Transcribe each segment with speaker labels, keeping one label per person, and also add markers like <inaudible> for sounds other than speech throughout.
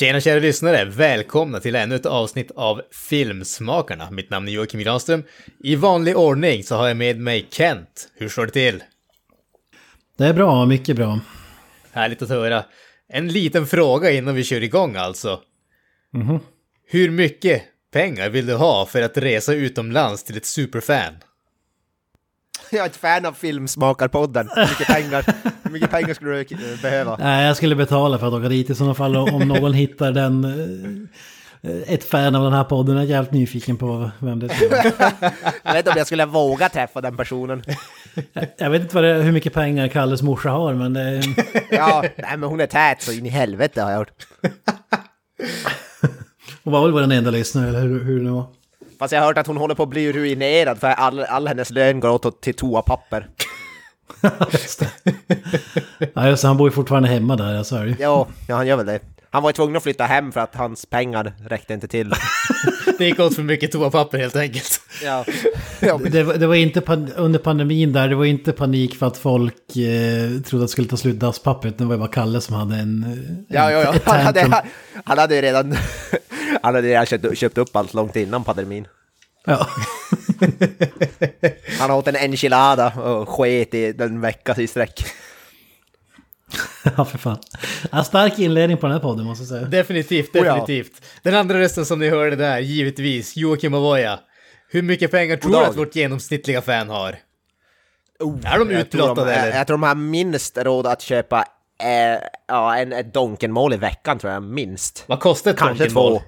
Speaker 1: Tjena kära lyssnare! Välkomna till ännu ett avsnitt av Filmsmakarna. Mitt namn är Joakim Granström. I vanlig ordning så har jag med mig Kent. Hur står det till?
Speaker 2: Det är bra, mycket bra.
Speaker 1: Härligt att höra. En liten fråga innan vi kör igång alltså.
Speaker 2: Mhm.
Speaker 1: Hur mycket pengar vill du ha för att resa utomlands till ett superfan? <laughs>
Speaker 3: Jag är ett fan av Filmsmakarpodden. Hur mycket pengar, hur mycket pengar skulle du eh, behöva?
Speaker 2: Nej, jag skulle betala för att åka dit i sådana fall om någon hittar den. eh, Ett fan av den här podden Jag är jävligt nyfiken på vem det är.
Speaker 3: Jag vet inte om jag skulle våga träffa den personen.
Speaker 2: Jag vet inte det, hur mycket pengar Kalles morsa har, men det,
Speaker 3: Ja, nej men hon är tät så in i helvete har jag hört.
Speaker 2: hon var väl vår enda lyssnare, eller hur, hur det var.
Speaker 3: Fast jag har hört att hon håller på att bli ruinerad för all, all hennes lön går åt till toapapper. <laughs>
Speaker 2: Just. Ja, just det, han bor ju fortfarande hemma där, ja, så är det ju.
Speaker 3: Ja, ja, han gör väl det. Han var ju tvungen att flytta hem för att hans pengar räckte inte till. <laughs>
Speaker 1: Det gick åt för mycket toapapper helt enkelt.
Speaker 3: Ja, <laughs>
Speaker 2: Det, var- det var inte under pandemin där, det var inte panik för att folk eh, trodde att det skulle ta slut dasspappret. Det var ju bara Kalle som hade en... eh,
Speaker 3: ja, ja, ja. Han, hade, han hade ju redan, han hade redan köpt, köpt upp allt långt innan pandemin.
Speaker 2: Ja. <laughs>
Speaker 3: Han åt en enchilada och sket i den vecka i sträck. <laughs>
Speaker 2: ja, för fan. Ja, stark inledning på den här podden måste jag säga.
Speaker 1: Definitivt,
Speaker 3: Oh ja.
Speaker 1: definitivt. Den andra rösten som ni hörde där, givetvis, Joakim Avoya. Hur mycket pengar tror du att vårt genomsnittliga fan har?
Speaker 3: Oh,
Speaker 1: Är de utblottade,
Speaker 3: de,
Speaker 1: eller?
Speaker 3: Jag, jag tror de har minst råd att köpa eh, ja, en, ett Donken-mål i veckan tror jag, minst.
Speaker 1: Vad kostar ett
Speaker 3: Kanske
Speaker 1: Donken-mål?
Speaker 3: två.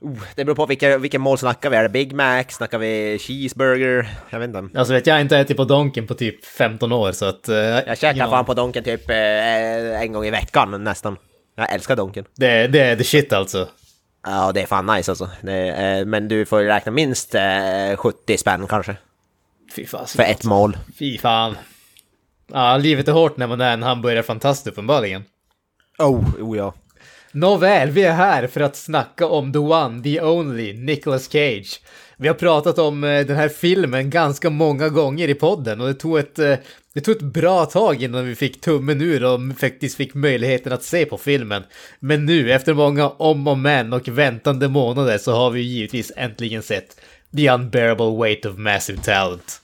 Speaker 3: Oh, det beror på vilka, vilken mål snackar vi. Är det Big Mac? Snackar vi cheeseburger? Jag vet inte.
Speaker 1: Alltså vet jag har inte ätit på Donken på typ 15 år så att... eh,
Speaker 3: Jag käkar
Speaker 1: ja,
Speaker 3: fan på Donken typ eh, en gång i veckan nästan. Jag älskar Donken.
Speaker 1: det, det är the shit alltså.
Speaker 3: Ja, det är fan nice alltså. Det, eh, men du får räkna minst eh, 70 spänn kanske.
Speaker 1: Fy fan.
Speaker 3: För ett mål.
Speaker 1: Fy fan. Ja, livet är hårt när man är en hamburgarfantast uppenbarligen.
Speaker 3: Oh, oh ja.
Speaker 1: Nåväl, vi är här för att snacka om the one, the only, Nicolas Cage. Vi har pratat om eh, den här filmen ganska många gånger i podden och det tog ett, eh, det tog ett bra tag innan vi fick tummen ur och faktiskt fick möjligheten att se på filmen. Men nu, efter många om och men och väntande månader så har vi ju givetvis äntligen sett The Unbearable Weight of Massive Talent.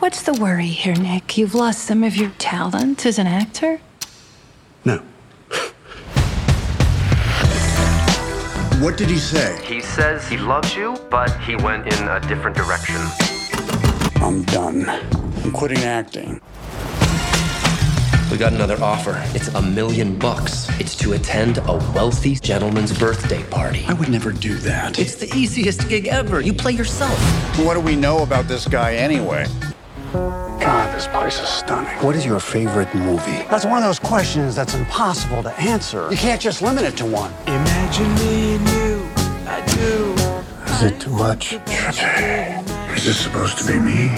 Speaker 4: What's the worry here, Nick? You've lost some of your talent as an actor?
Speaker 5: No. What did he say?
Speaker 6: He says he loves you, but he went in a different direction.
Speaker 5: I'm done. I'm quitting acting.
Speaker 7: We got another offer. It's a million bucks. It's to attend a wealthy gentleman's birthday party.
Speaker 5: I would never do that.
Speaker 7: It's the easiest gig ever. You play yourself.
Speaker 5: What do we know about this guy anyway? God, this place is stunning. What is your favorite movie?
Speaker 8: That's one of those questions that's impossible to answer.
Speaker 5: You can't just limit it to one.
Speaker 8: Imagine me and you. I do.
Speaker 5: Is it too much? Is this supposed to be me?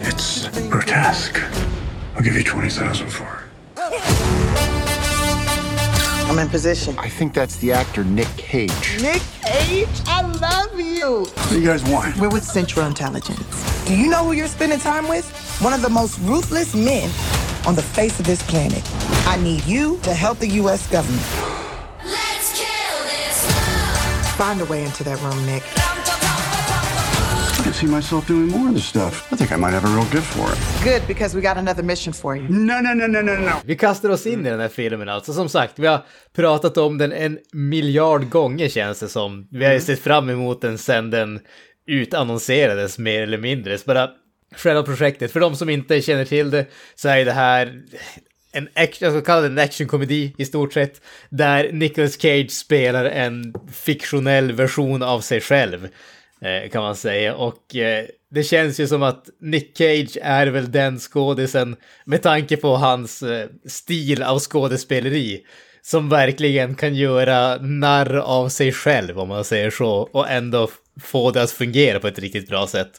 Speaker 5: It's grotesque. I'll give you 20,000 for it.
Speaker 9: I'm in position.
Speaker 5: I think that's the actor Nick Cage.
Speaker 9: Nick Cage, I love you.
Speaker 5: What do you guys want?
Speaker 9: We're with Central Intelligence. Do you know who you're spending time with? One of the most ruthless men on the face of this planet. I need you to help the U.S. government. Let's kill this love. Find a way into that room, Nick.
Speaker 5: See myself doing more of this stuff. I think I might have a real gift for it.
Speaker 9: Good, because we got another mission for you.
Speaker 5: No, no, no, no, no, no.
Speaker 1: Vi kastar oss in i den här filmen alltså. Som sagt, vi har pratat om den en miljard gånger känns det som. Vi har ju sett fram emot den sedan den utannonserades mer eller mindre. Så bara själva projektet, för de som inte känner till det så är det här en action, jag ska kalla det en actionkomedi i stort sett, där Nicolas Cage spelar en fiktionell version av sig själv, Eh, kan man säga. Och eh, det känns ju som att Nick Cage är väl den skådisen, med tanke på hans eh, stil av skådespeleri, som verkligen kan göra narr av sig själv om man säger så och ändå få det att fungera på ett riktigt bra sätt.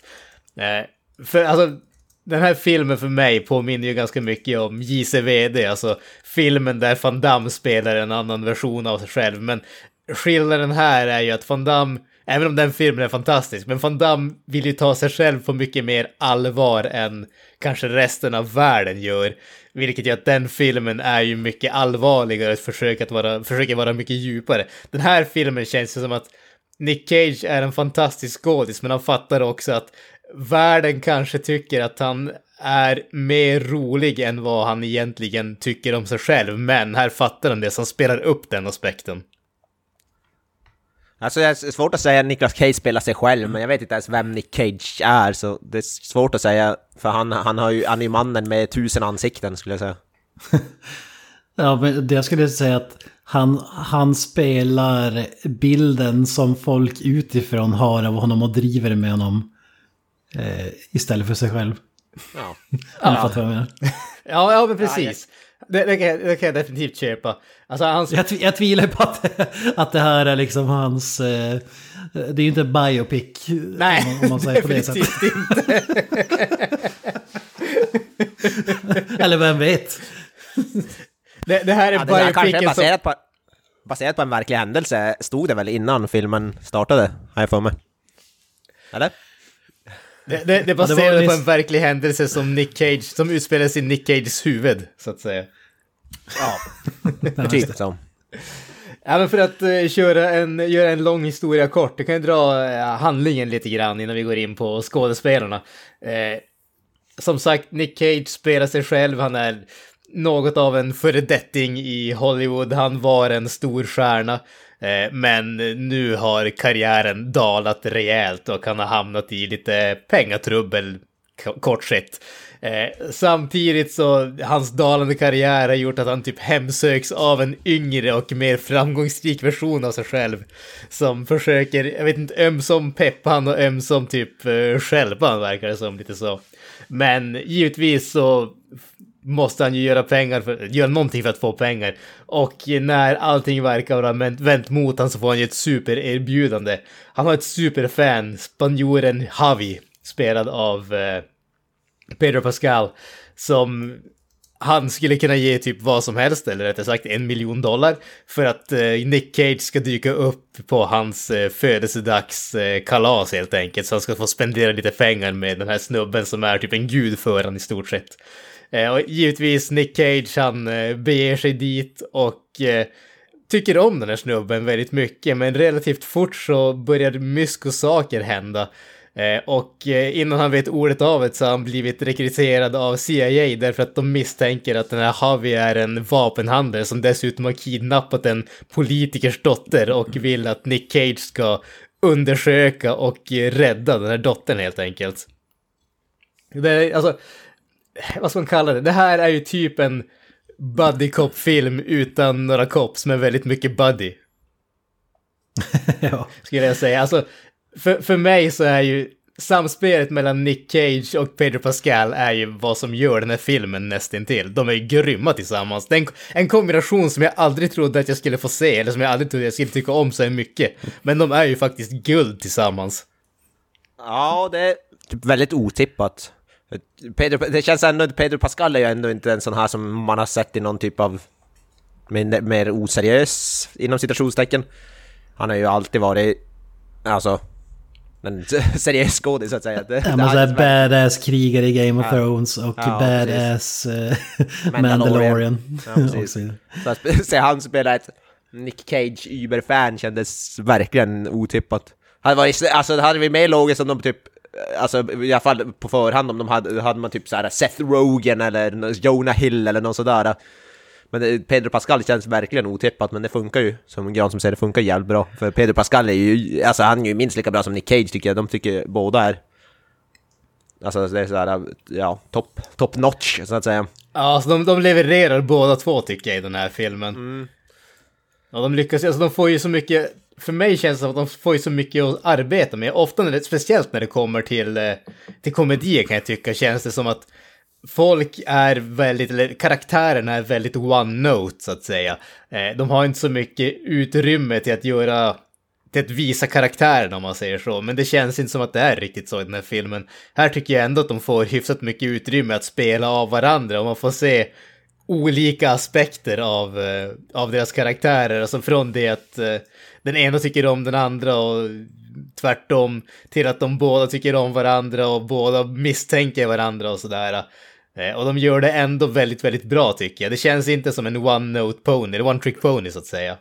Speaker 1: För alltså, den här filmen för mig påminner ju ganska mycket om JCVD, alltså filmen där Van Damme spelar en annan version av sig själv. Men skillnaden här är ju att Van Damme, även om den filmen är fantastisk, men Van Damme vill ju ta sig själv på mycket mer allvar än kanske resten av världen gör. Vilket gör att den filmen är ju mycket allvarligare och försöker, att vara, försöker vara mycket djupare. Den här filmen känns ju som att Nick Cage är en fantastisk skådis, men han fattar också att världen kanske tycker att han är mer rolig än vad han egentligen tycker om sig själv. Men här fattar han det, så han spelar upp den aspekten.
Speaker 3: Alltså det är svårt att säga att Nicolas Cage spelar sig själv, men jag vet inte ens vem Nick Cage är, så det är svårt att säga, för han, han, har ju, han är ju mannen med tusen ansikten skulle jag säga. <laughs>
Speaker 2: Ja, men det jag skulle säga att han, han spelar bilden som folk utifrån har av honom och driver med honom. Eh, istället för sig själv.
Speaker 3: Ja. <laughs>
Speaker 2: Fattar vad jag menar.
Speaker 1: Ja, ja men precis. Det, det, kan jag, det kan jag definitivt köpa. Alltså hans...
Speaker 2: Jag, tv- jag tvivlar på att, att det här är liksom hans... Eh, det är ju inte biopic.
Speaker 1: Nej,
Speaker 2: om, man- om man säger på det sättet.
Speaker 1: definitivt inte. <laughs>
Speaker 2: Eller vem vet?
Speaker 1: Det, det här är
Speaker 3: Ja, kanske är
Speaker 1: biopicen som...
Speaker 3: baserat på, baserat på en verklig händelse, stod det väl innan filmen startade, har jag för mig. Eller?
Speaker 1: Det, det, det
Speaker 2: var
Speaker 1: baserat på en verklig händelse som Nick Cage, som utspelar sig i Nick Cages huvud, så att säga. <laughs>
Speaker 3: Typ så.
Speaker 1: Ja, men för att eh, köra en, göra en lång historia kort, jag kan ju dra eh, handlingen lite grann innan vi går in på skådespelarna. Eh, som sagt, Nick Cage spelar sig själv, han är något av en föredetting i Hollywood, han var en stor stjärna. Men nu har karriären dalat rejält och han har hamnat i lite pengatrubbel, kort sett. Eh, samtidigt så, hans dalande karriär har gjort att han typ hemsöks av en yngre och mer framgångsrik version av sig själv. Som försöker, jag vet inte, ömsom peppa han och ömsom typ eh, stjälpa han verkar det som, lite så. Men givetvis så måste han ju göra pengar för, göra någonting för att få pengar. Och när allting verkar vara vänt- vänt mot honom så får han ju ett supererbjudande. Han har ett superfan, spanjoren Javi, spelad av eh, Pedro Pascal, som han skulle kunna ge typ vad som helst, eller rättare sagt en miljon dollar, för att eh, Nick Cage ska dyka upp på hans eh, födelsedagskalas eh, helt enkelt. Så han ska få spendera lite pengar med den här snubben som är typ en gud för han i stort sett. Eh, och givetvis Nick Cage, han eh, beger sig dit och eh, tycker om den här snubben väldigt mycket, men relativt fort så börjar mysko saker hända. Eh, och eh, innan han vet ordet av det så har han blivit rekryterad av CIA därför att de misstänker att den här Javi är en vapenhandlare som dessutom har kidnappat en politikers dotter och vill att Nick Cage ska undersöka och rädda den här dottern helt enkelt. Det är, alltså, vad ska man kalla det? Det här är ju typ en buddy cop-film utan några cops, men väldigt mycket buddy. <laughs>
Speaker 2: ja.
Speaker 1: Skulle jag säga. Alltså, för, för mig så är ju samspelet mellan Nick Cage och Pedro Pascal är ju vad som gör den här filmen nästintill. De är ju grymma tillsammans. Det är en, en kombination som jag aldrig trodde att jag skulle få se, eller som jag aldrig trodde jag skulle tycka om så här mycket. Men de är ju faktiskt guld tillsammans.
Speaker 3: Ja, det är typ väldigt otippat. Pedro, det känns ändå, Pedro Pascal är ju ändå inte en sån här som man har sett i någon typ av mer, mer oseriös, inom citationstecken. Han har ju alltid varit, alltså, en <laughs> seriös skådis så att säga. Det,
Speaker 2: Ja, men såhär badass krigare i Game of
Speaker 3: Ja.
Speaker 2: Thrones och
Speaker 3: Ja,
Speaker 2: badass eh, <laughs>
Speaker 3: Mandalorian.
Speaker 2: Mandalorian.
Speaker 3: Ja, <laughs> att se han spela ett Nick Cage Uber-fan kändes verkligen otippat. Hade varit, alltså det hade varit mer logiskt om de typ, alltså i alla fall på förhand om de hade, hade man typ såhär Seth Rogen eller Jonah Hill eller någon sådär. Men Pedro Pascal känns verkligen otippat, men det funkar ju. Som Gran som säger, det funkar jävligt bra. För Pedro Pascal är ju, alltså han är ju minst lika bra som Nick Cage tycker jag. De tycker båda är. Alltså det är såhär, ja, top, top notch så att säga.
Speaker 1: Ja, alltså de, de levererar båda två tycker jag i den här filmen. Och de lyckas, alltså de får ju så mycket, för mig känns det som att de får ju så mycket att arbeta med. Ofta, när det, speciellt när det kommer till, eh, till komedier kan jag tycka, känns det som att folk är väldigt, eller karaktärerna är väldigt one-note så att säga. Eh, de har inte så mycket utrymme till att göra, till att visa karaktärerna om man säger så. Men det känns inte som att det är riktigt så i den här filmen. Här tycker jag ändå att de får hyfsat mycket utrymme att spela av varandra och man får se olika aspekter av, eh, av deras karaktärer. Alltså från det att eh, den ena tycker om den andra och tvärtom till att de båda tycker om varandra och båda misstänker varandra och sådär. Eh, och de gör det ändå väldigt, väldigt bra tycker jag. Det känns inte som en one-note pony, eller one-trick pony så att säga.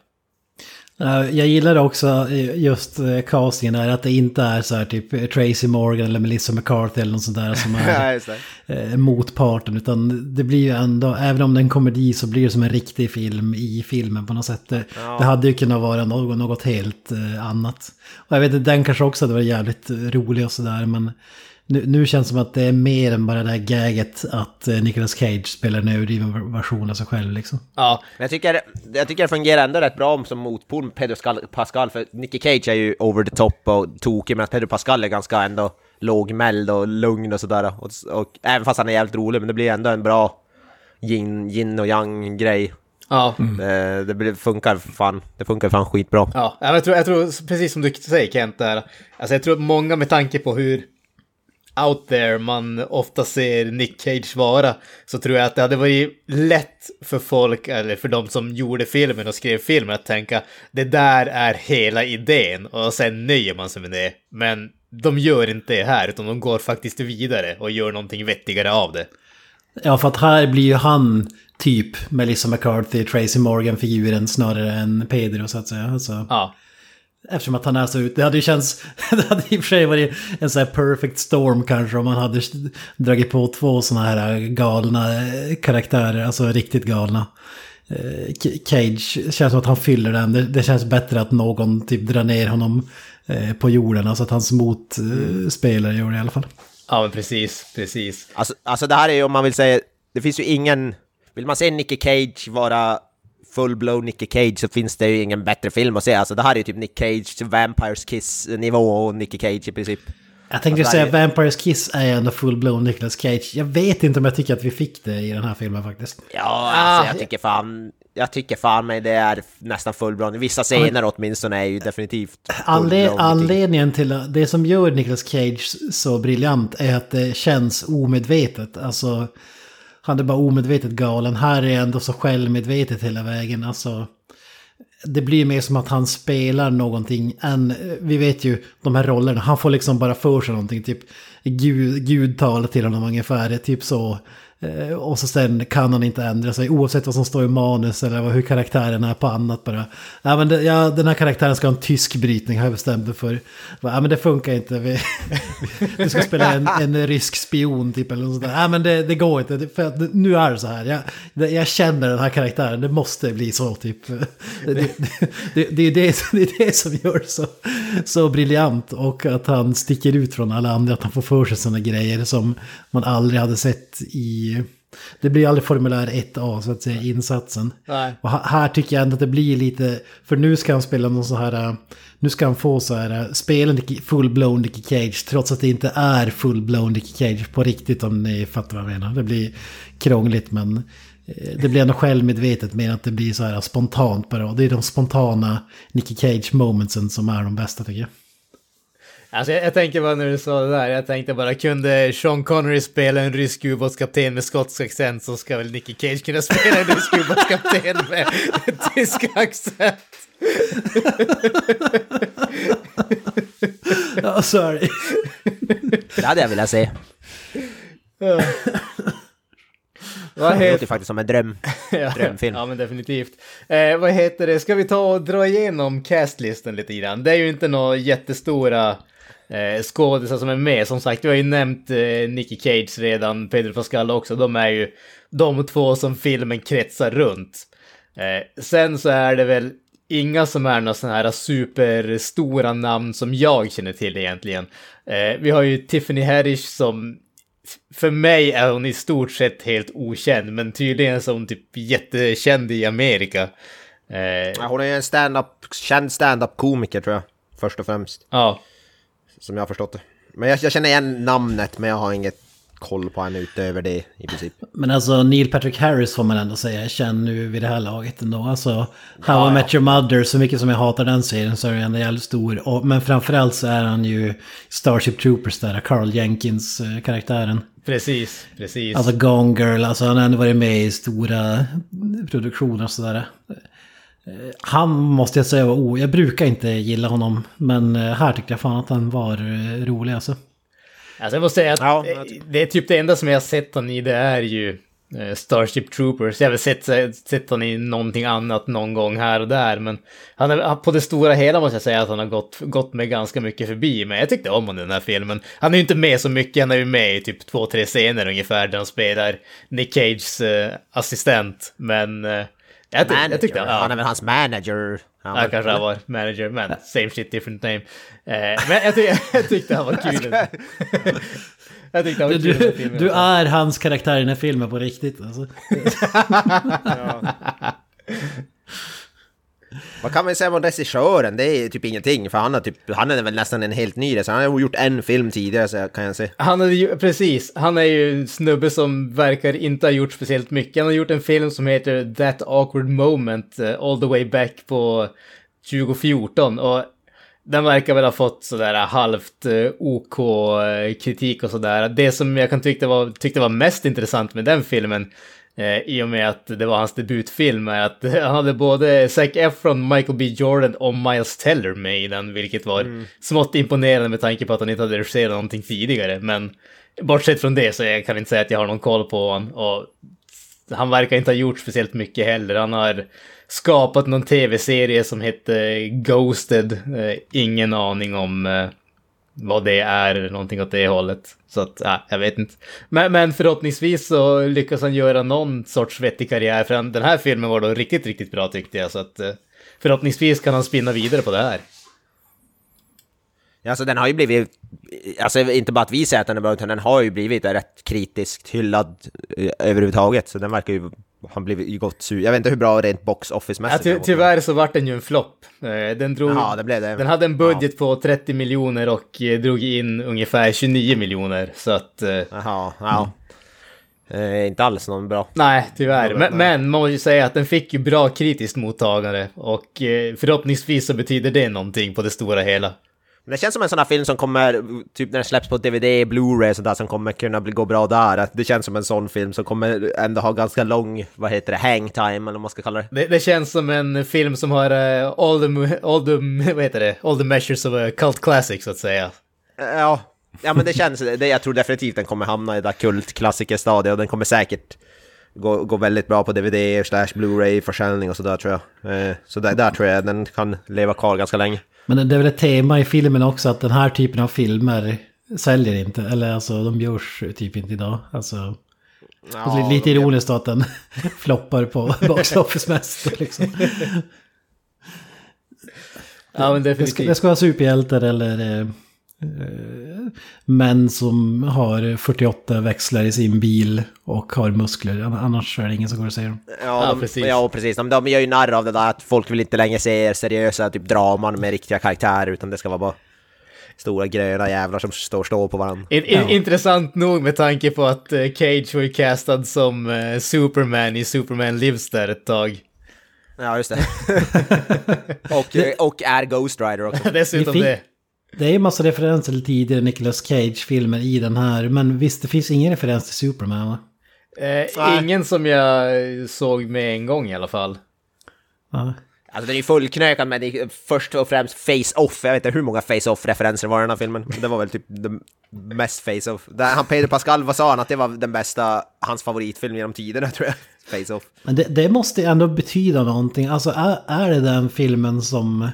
Speaker 2: Eh, Jag gillar också eh, just castingen där, att det inte är så här typ Tracy Morgan eller Melissa McCarthy eller något sånt där som <laughs>
Speaker 3: Ja,
Speaker 2: är motparten. Utan det blir ju ändå, även om det är en komedi så blir det som en riktig film i filmen på något sätt. Det, det hade ju kunnat vara något, något helt annat. Och jag vet inte, den kanske också hade varit jävligt rolig och sådär, men nu, nu känns det som att det är mer än bara det här gaget att eh, Nicolas Cage spelar en överdriven version av sig själv liksom.
Speaker 1: Ja,
Speaker 3: Men jag tycker, jag tycker det fungerar ändå rätt bra som motpol med Pedro Pascal, för Nicky Cage är ju over the top och tokig, medan Pedro Pascal är ganska ändå lågmäld och lugn och sådär. Och, och även fast han är jävligt rolig, men det blir ändå en bra yin, yin och yang grej.
Speaker 1: ja.
Speaker 3: Det, det blir, funkar fan, det funkar fan skitbra.
Speaker 1: Ja, men jag tror, jag tror, precis som du säger Kent där, alltså jag tror att många med tanke på hur out there man ofta ser Nick Cage vara, så tror jag att det hade varit lätt för folk, eller för de som gjorde filmen och skrev filmen, att tänka det där är hela idén och sen nöjer man sig med det. Men de gör inte det här, utan de går faktiskt vidare och gör någonting vettigare av det.
Speaker 2: Ja, för att här blir ju han typ Melissa McCarthy, Tracy Morgan-figuren snarare än Pedro så att säga. Alltså,
Speaker 1: Ja,
Speaker 2: Eftersom att han är så ut. Det hade ju känts... <laughs> Det hade i och för sig varit en sån här perfect storm kanske om man hade dragit på två såna här galna eh, karaktärer. Alltså riktigt galna. Eh, Cage känns som att han fyller den. Det, det känns bättre att någon typ drar ner honom eh, på jorden. Alltså att hans motspelare gör det i alla fall.
Speaker 1: ja men precis, precis.
Speaker 3: Alltså, alltså det här är ju om man vill säga, det finns ju ingen... Vill man se Nicky Cage vara full-blown Nicky Cage så finns det ju ingen bättre film att se. Alltså det här är ju typ Nick Cage, Vampires Kiss-nivå och Nicky Cage i princip.
Speaker 2: Jag tänkte
Speaker 3: Alltså,
Speaker 2: säga
Speaker 3: här
Speaker 2: Vampires Kiss är ändå full-blown Nicolas Cage. Jag vet inte om jag tycker att vi fick det i den här filmen faktiskt.
Speaker 3: Ja, alltså jag tycker fan... Jag tycker fan mig det är nästan full-blown. Vissa scener åtminstone är ju definitivt
Speaker 2: Anle
Speaker 3: full-blown Nicky-
Speaker 2: anledningen till det som gör Nicolas Cage så briljant är att det känns omedvetet. Alltså, han är bara omedvetet galen. Här är ändå så självmedvetet hela vägen. Alltså, det blir mer som att han spelar någonting än, vi vet ju de här rollerna, han får liksom bara för sig någonting, typ Gud, Gud talar till honom ungefär, typ så. Eh, och så sen kan han inte ändra sig oavsett vad som står i manus eller hur karaktären är på annat bara. Ja, men det, ja, den här karaktären ska ha en tysk brytning har jag bestämt mig för. Ja men det funkar inte. Vi, <laughs> du ska spela en, en rysk spion typ eller något sånt där. Ja men det, det går inte. För att nu är det så här. Jag, jag känner den här karaktären. Det måste bli så typ. <laughs> Det, det, det, det, är, det, det är det som gör det så, så briljant. Och att han sticker ut från alla andra. Att han får för sig sådana grejer som man aldrig hade sett i... Det blir aldrig formulär 1A så att säga, insatsen.
Speaker 1: Nej.
Speaker 2: Och här tycker jag ändå att det blir lite, för nu ska han spela någon så här, nu ska han få så här, äh, spela full-blown Nicky Cage, trots att det inte är full-blown Nicky Cage på riktigt om ni fattar vad jag menar. Det blir krångligt men eh, det blir ändå självmedvetet mer att det blir så här spontant bara. Och det är de spontana Nicky Cage momentsen som är de bästa tycker jag.
Speaker 1: Alltså jag, jag tänker bara när du sa det där, jag tänkte bara kunde Sean Connery spela en rysk ubåtskapten med skotsk accent så ska väl Nicky Cage kunna spela en rysk ubåtskapten med tysk accent. <laughs>
Speaker 2: Ja, sorry.
Speaker 3: Det hade jag velat se.
Speaker 1: Vad
Speaker 3: Det låter faktiskt som en dröm. <laughs>
Speaker 1: Ja,
Speaker 3: drömfilm.
Speaker 1: ja men definitivt. Eh, vad heter det, ska vi ta och dra igenom castlisten lite grann? Det är ju inte några jättestora eh, skådisar som är med. Som sagt, vi har ju nämnt eh, Nicky Cage redan, Pedro Pascal också. De är ju de två som filmen kretsar runt. Eh, sen så är det väl inga som är några sådana här superstora namn som jag känner till egentligen. Eh, vi har ju Tiffany Haddish som för mig är hon i stort sett helt okänd, men tydligen är hon typ jättekänd i Amerika. Eh,
Speaker 3: Ja, hon är ju en stand-up, känd stand-up-komiker tror jag. Först och främst.
Speaker 1: ja,
Speaker 3: Som jag har förstått det. Men jag, jag känner igen namnet, men jag har inget koll på henne utöver det i princip.
Speaker 2: Men alltså Neil Patrick Harris får man ändå säga är känd nu vid det här laget ändå. Alltså How I Met Your Mother, så mycket som jag hatar den serien så är den ändå jävligt stor. Och, men framförallt så är han ju Starship Troopers där, Carl Jenkins-karaktären.
Speaker 1: Precis, precis.
Speaker 2: Alltså Gone Girl, alltså han har ändå varit med i stora produktioner och sådär. Eh, Han måste jag säga var o... Jag brukar inte gilla honom, men eh, här tyckte jag fan att han var eh, rolig alltså.
Speaker 1: Alltså jag måste säga att
Speaker 3: Ja,
Speaker 1: det är typ det enda som jag har sett honom i det är ju Starship Troopers. Jag har väl sett, sett honom i någonting annat någon gång här och där, men han är, på det stora hela måste jag säga att han har gått, gått med ganska mycket förbi. Men jag tyckte om honom i den här filmen. Han är ju inte med så mycket, han är ju med i typ två, tre scener ungefär där han spelar Nick Cages assistent. Men jag, ty- jag tyckte... Ja.
Speaker 3: Han är väl hans manager. Han
Speaker 1: Ja,
Speaker 3: var-
Speaker 1: kanske han var manager, men same shit, different name. Eh, men jag, ty <laughs> jag tyckte han var kul. jag tyckte han var
Speaker 2: Du,
Speaker 1: kul
Speaker 2: du,
Speaker 1: filmen.
Speaker 2: du är hans karaktär i den här filmen på riktigt alltså. <laughs>
Speaker 3: Vad kan man säga om regissören? Det är typ ingenting, för han, har typ, han är väl nästan en helt ny. Så han har gjort en film tidigare, så kan jag säga.
Speaker 1: Han är ju, precis, han är ju en snubbe som verkar inte ha gjort speciellt mycket. Han har gjort en film som heter That Awkward Moment eh, All the way back på 2014 och den verkar väl ha fått sådär halvt eh, OK-kritik eh, och sådär. Det som jag kan tyckte var, tyckte var mest intressant med den filmen eh, i och med att det var hans debutfilm är att han hade både Zac Efron, Michael B Jordan och Miles Teller med i den, vilket var smått imponerande med tanke på att han inte hade regisserat någonting tidigare. Men bortsett från det så jag kan inte säga att jag har någon koll på honom. Och han verkar inte ha gjort speciellt mycket heller. Han har skapat någon tv-serie som hette Ghosted. Eh, ingen aning om eh, vad det är eller någonting åt det hållet. Så att, ja, jag vet inte. Men, men förhoppningsvis så lyckas han göra någon sorts vettig karriär. För den här filmen var då riktigt, riktigt bra tyckte jag. Så att eh, förhoppningsvis kan han spinna vidare på det här.
Speaker 3: Ja, Alltså den har ju blivit, alltså inte bara att vi säger att den är bra, utan den har ju blivit rätt kritiskt hyllad eh, överhuvudtaget. Så den verkar ju ha blivit gott sur. Jag vet inte hur bra rent box
Speaker 1: Ja,
Speaker 3: office-mässigt
Speaker 1: ty
Speaker 3: den var.
Speaker 1: tyvärr så vart den ju en flopp. Eh, Den drog...
Speaker 3: Ja, det blev det.
Speaker 1: Den hade en budget på 30 miljoner och eh, drog in ungefär 29 miljoner. Så att...
Speaker 3: Jaha, ja. Eh, inte alls någon bra.
Speaker 1: Nej, tyvärr. Men, men man måste ju säga att den fick ju bra kritiskt mottagande. Och eh, förhoppningsvis så betyder det någonting på det stora hela.
Speaker 3: Men det känns som en sån här film som kommer, typ när den släpps på DVD, Blu-ray och sådär, som kommer kunna bli, gå bra där. Att Det känns som en sån film som kommer ändå ha ganska lång, vad heter det, hang time eller vad man ska kalla det.
Speaker 1: Det, det känns som en film som har eh, all, the, all, the, <laughs> vad heter det? all the measures of a cult classic så att säga.
Speaker 3: Eh, Ja, ja men det känns, det, jag tror definitivt den kommer hamna i det där kultklassikerstadiet och den kommer säkert gå, gå väldigt bra på DVD slash Blu-ray försäljning och sådär tror jag. Eh, Så där, där tror jag den kan leva kvar ganska länge.
Speaker 2: Men det är väl ett tema i filmen också att den här typen av filmer säljer inte. Eller alltså de görs typ inte idag. Alltså,
Speaker 3: Ja,
Speaker 2: lite ironiskt då att den <laughs> floppar på <laughs> box office mest. Liksom.
Speaker 1: Ja, men
Speaker 2: Det ska,
Speaker 1: definitivt.
Speaker 2: det ska vara superhjältar eller eh, män som har 48 växlar i sin bil och har muskler. Ann- Annars är det ingen som går och säger dem.
Speaker 3: Ja,
Speaker 1: Ja,
Speaker 3: de,
Speaker 1: precis.
Speaker 3: ja, precis. De, de gör ju narr av det där att folk vill inte längre se seriösa typ draman med riktiga karaktärer utan det ska vara bara stora gröna jävlar som står och står på varandra.
Speaker 1: In, in, Intressant nog med tanke på att eh, Cage var ju castad som eh, Superman i Superman Lives där ett tag.
Speaker 3: Ja, just det. <laughs> och, och är Ghost Rider också. <laughs>
Speaker 1: Dessutom det.
Speaker 2: Det är ju massa referenser till tidigare Nicolas Cage-filmer i den här. Men visst, det finns ingen referens till Superman va?
Speaker 1: Eh, ingen som jag såg med en gång i alla fall.
Speaker 2: Ja.
Speaker 3: Alltså den är ju fullknökad det är först och främst Face-Off. Jag vet inte hur många Face-Off-referenser var i den här filmen. Det var väl typ det mest Face-Off. Där Han Pedro Pascal, vad sa han? Att det var den bästa, hans favoritfilm genom tiderna <laughs> tror jag. Face-Off.
Speaker 2: Men det, det måste ändå betyda någonting. Alltså är, är det den filmen som...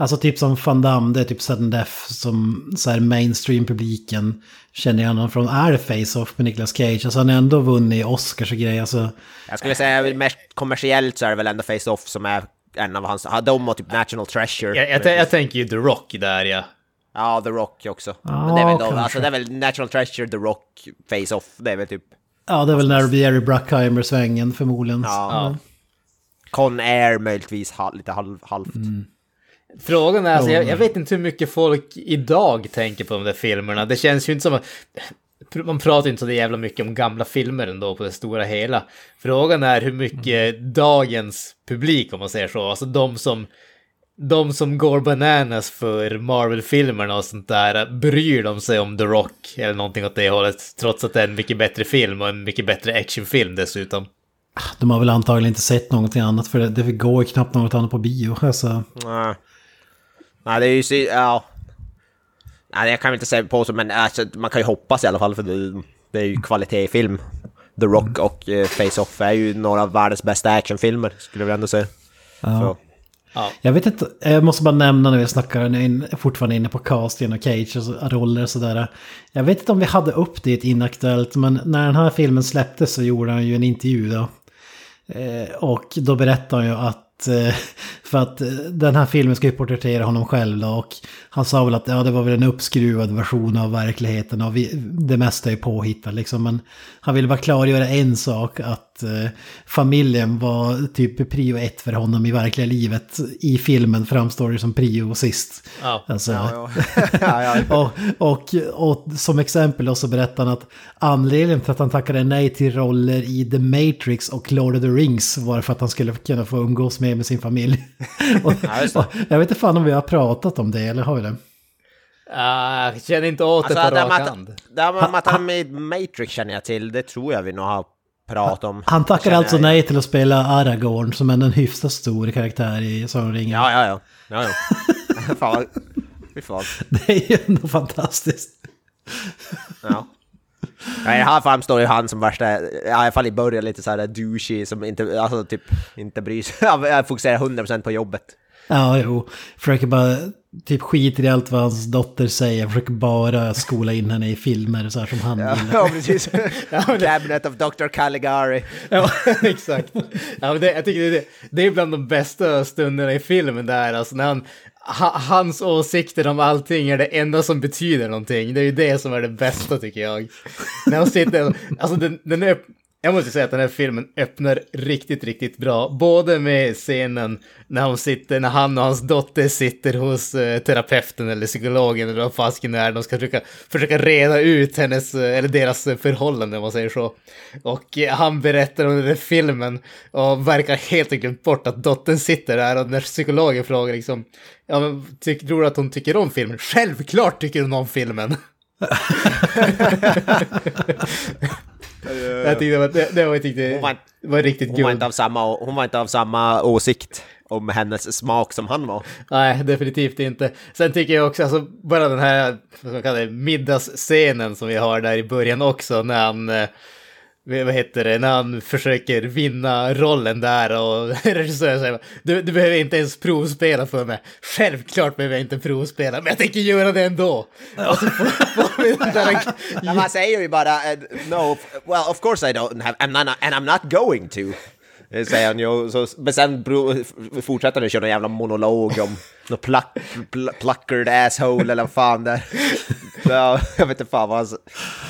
Speaker 2: Alltså typ som Van Damme, det är typ sudden death som så här mainstream-publiken känner igen honom från. Är det Face-Off med Nicolas Cage? Alltså han har ändå vunnit Oscars och grejer. Alltså,
Speaker 3: Jag skulle säga mest kommersiellt så är det väl ändå Face-Off som är en av hans, ja, de och typ National Treasure.
Speaker 1: Jag, jag, jag tänker ju The Rock där ja.
Speaker 3: Ja, The Rock också.
Speaker 2: Ja,
Speaker 3: Men det är väl
Speaker 2: kanske.
Speaker 3: alltså det är väl National Treasure, The Rock, Face-Off. Det är väl typ...
Speaker 2: ja, det är väl när Jerry Bruckheimer-svängen förmodligen.
Speaker 3: Ja. Con Air möjligtvis lite halv, halvt.
Speaker 1: Frågan är, alltså, jag, jag vet inte hur mycket folk idag tänker på de där filmerna. Det känns ju inte som att... man pratar inte så jävla mycket om gamla filmer ändå på det stora hela. Frågan är hur mycket dagens publik, om man säger så, alltså de som de som går bananas för Marvel-filmerna och sånt där, bryr de sig om The Rock eller någonting åt det hållet, trots att det är en mycket bättre film och en mycket bättre actionfilm dessutom.
Speaker 2: De har väl antagligen inte sett någonting annat för det, det går ju knappt något annat på bio. Alltså.
Speaker 3: Nej. Nej, det är ju. Ja. Nej, jag kan inte säga på så, men alltså, man kan ju hoppas i alla fall för det, det är ju kvalitet i film. The Rock och eh, Face-Off är ju några av världens bästa actionfilmer, skulle jag väl ändå säga.
Speaker 2: Ja.
Speaker 3: Så.
Speaker 2: Jag vet inte, jag måste bara nämna när vi snackar, när jag är fortfarande inne på casting och Cage och så, roller och sådär. Jag vet inte om vi hade upp det i ett inaktuellt, men när den här filmen släpptes så gjorde han ju en intervju då. Eh, och då berättade han ju att, Eh, för att eh, den här filmen ska ju porträttera honom själv då, och han sa väl att ja, det var väl en uppskruvad version av verkligheten och vi, det mesta är påhittat liksom. Men han ville bara klargöra en sak, att eh, familjen var typ prio ett för honom i verkliga livet. I filmen framstår det som prio sist.
Speaker 1: Ja.
Speaker 2: Alltså,
Speaker 3: Ja, ja. <laughs>
Speaker 2: och, och, och som exempel så berättar han att anledningen till att han tackade nej till roller i The Matrix och Lord of the Rings var för att han skulle kunna få umgås med, med sin familj. <laughs> och, och, jag vet inte fan om vi har pratat om det, eller har vi det?
Speaker 1: Jag känner inte åt det
Speaker 3: Alltså,
Speaker 1: på
Speaker 3: det
Speaker 1: rak
Speaker 3: med
Speaker 1: hand.
Speaker 3: det med att han med Matrix känner jag till, det tror jag vi nog har pratat om.
Speaker 2: Han tackar alltså
Speaker 3: jag.
Speaker 2: nej till att spela Aragorn som är en hyfsat stor karaktär i Sagan om ringen.
Speaker 3: Ja, ja, ja. ja, ja. <laughs> fan, fan.
Speaker 2: Det är ju ändå fantastiskt.
Speaker 3: Ja. Ja, I det här framstår ju han som värsta, i alla fall i början lite såhär douchey som inte, alltså typ inte bryr sig. <laughs> Jag fokuserar 100% på jobbet.
Speaker 2: Ja, jo. Försöker bara, typ skiter i allt vad hans dotter säger. Försöker bara skola in henne i filmer så här som han
Speaker 3: Ja,
Speaker 2: gillar. <laughs>
Speaker 3: ja precis. <laughs> Cabinet of Dr. Caligari.
Speaker 1: Ja, <laughs> exakt. Ja, det, jag tycker det, är- det är bland de bästa stunderna i filmen där, alltså när han, ha, hans åsikter om allting är det enda som betyder någonting. Det är ju det som är det bästa tycker jag. När han sitter, alltså den, den är, jag måste säga att den här filmen öppnar riktigt, riktigt bra. Både med scenen när, hon sitter, när han och hans dotter sitter hos eh, terapeuten eller psykologen eller vad fasken det är. De ska försöka, försöka reda ut hennes, eh, eller deras förhållande om man säger så. Och eh, han berättar om den här filmen och verkar helt enkelt glömt bort att dottern sitter där och när psykologen frågar liksom, ja men tyck, tror du att hon tycker om filmen? Självklart tycker hon om filmen! <laughs> jag tyckte det var, det, det var, tyckte,
Speaker 3: Hon var-
Speaker 1: det var riktigt
Speaker 3: Hon var, inte av samma, hon var inte av samma åsikt om hennes smak som han var.
Speaker 1: Nej, definitivt inte. Sen tycker jag också, alltså bara den här, vad man kallar det, middagsscenen som vi har där i början också, när han, eh, vad heter det, när han försöker vinna rollen där och <laughs> regissören säger du, du behöver inte ens provspela för mig. Självklart behöver jag inte provspela, men jag tänker göra det ändå.
Speaker 3: Ja, <laughs> man säger ju bara eh, no, well of course I don't have, and I'm not going to. Det säger han ju, så, men sen fortsätter han att köra en jävla monolog om något pluck, pl, pluckered asshole eller vad fan det är. Ja, jag vet inte fan vad han...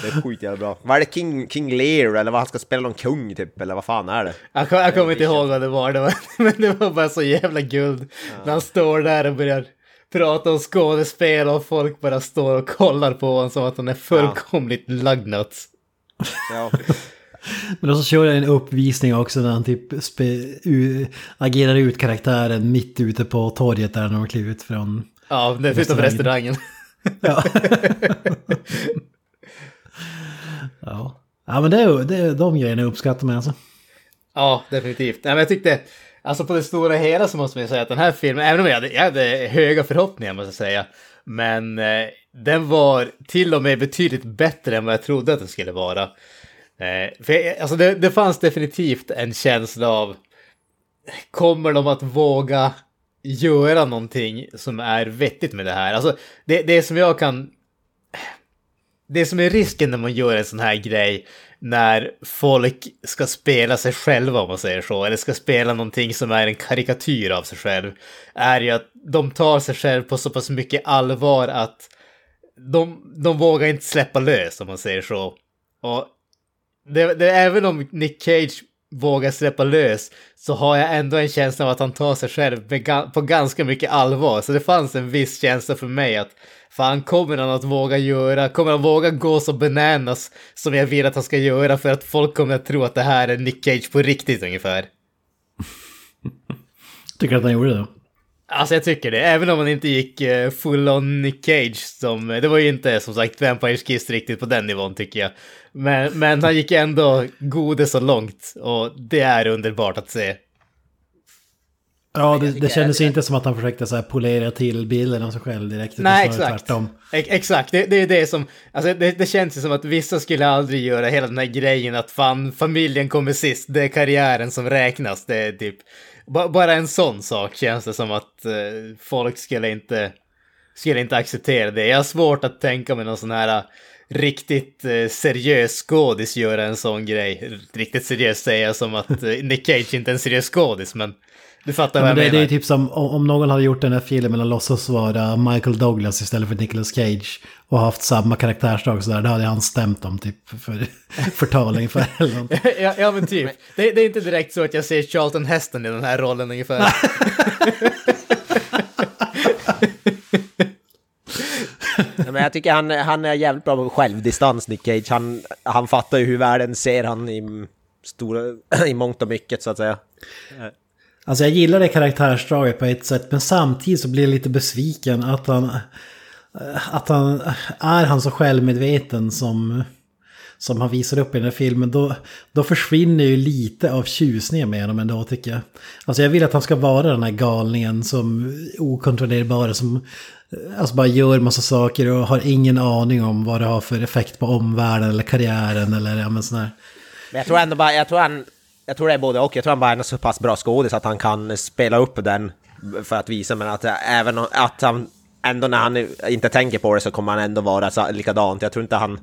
Speaker 3: Det är skitjävla bra. Vad är det King, King Lear eller vad han ska spela någon kung typ eller vad fan är det?
Speaker 1: jag, kom- jag kommer inte ihåg vad det var, det var, <laughs> men det var bara så jävla guld. När han står där och börjar prata om skådespel och folk bara står och kollar på honom som att han är fullkomligt lugnuts.
Speaker 3: Ja.
Speaker 2: Men då så kör jag en uppvisning också när han typ spe, u, agerar ut karaktären mitt ute på torget där när de kliver ut från...
Speaker 1: Ja, det är utanför restaurangen.
Speaker 2: Ja. <laughs> ja. ja, men det är, det är de grejerna jag uppskattar med alltså.
Speaker 1: Ja, definitivt. Nej, men jag tyckte, alltså på det stora hela så måste man säga att den här filmen, även om jag hade, jag hade höga förhoppningar måste jag säga, men eh, den var till och med betydligt bättre än vad jag trodde att den skulle vara. Eh, för eh, alltså det, det fanns definitivt en känsla av, kommer de att våga göra någonting som är vettigt med det här? Alltså det, det som jag kan det som är risken när man gör en sån här grej när folk ska spela sig själva om man säger så, eller ska spela någonting som är en karikatyr av sig själv, är ju att de tar sig själv på så pass mycket allvar att de, de vågar inte släppa lös om man säger så. Och det, det, även om Nick Cage vågar släppa lös så har jag ändå en känsla av att han tar sig själv med på ganska mycket allvar. Så det fanns en viss känsla för mig att fan kommer han att våga göra, kommer han våga gå så bananas som jag vill att han ska göra för att folk kommer att tro att det här är Nick Cage på riktigt ungefär. <laughs>
Speaker 2: Tycker att han gjorde det?
Speaker 1: Alltså jag tycker det, även om han inte gick eh, full on Nick Cage som, det var ju inte som sagt Vampires Kiss riktigt på den nivån tycker jag. Men, men han gick ändå gode så långt och det är underbart att se.
Speaker 2: Ja, det, det kändes inte som att han försökte så här polera till bilden av sig själv direkt.
Speaker 1: Nej, exakt.
Speaker 2: Tvärtom.
Speaker 1: E- exakt, det, det är det som, alltså det, det känns ju som att vissa skulle aldrig göra hela den här grejen att fan familjen kommer sist, det är karriären som räknas, det är typ, B bara en sån sak känns det som att eh, folk skulle inte, skulle inte acceptera det. Jag har svårt att tänka mig någon sån här eh, riktigt eh, seriös skådis göra en sån grej. Riktigt seriös säger jag som att eh, Nick Cage inte är en seriös skådis, men du fattar
Speaker 2: Ja,
Speaker 1: vad
Speaker 2: men
Speaker 1: jag
Speaker 2: det, det
Speaker 1: menar.
Speaker 2: är typ som om, någon hade gjort den här filmen och låtsas vara Michael Douglas istället för Nicolas Cage och haft samma karaktärsdrag så där, då hade han stämt dem typ för förtal <laughs> ungefär. Eller <laughs>
Speaker 1: ja, ja men typ. Det, det är inte direkt så att jag ser Charlton Heston i den här rollen ungefär. <laughs>
Speaker 3: Ja, men jag tycker han, han är jävligt bra på självdistans, Nick Cage. Han, han fattar ju hur världen ser han i, stora, <clears throat> i mångt och mycket, så att säga.
Speaker 2: Alltså jag gillar det karaktärsdraget på ett sätt men samtidigt så blir jag lite besviken att han... Eh, att han är han så självmedveten som, som han visar upp i den här filmen. Då, då försvinner ju lite av tjusningen med honom ändå tycker jag. Alltså jag vill att han ska vara den här galningen som okontrollerbara som eh, alltså bara gör massa saker och har ingen aning om vad det har för effekt på omvärlden eller karriären eller ja men sån här.
Speaker 3: Men jag tror ändå bara, jag tror han, jag tror det är både och. Jag tror han bara är en så pass bra skådis att han kan spela upp den för att visa, men att även om- att han ändå när han inte tänker på det så kommer han ändå vara så, likadant. Jag tror inte han,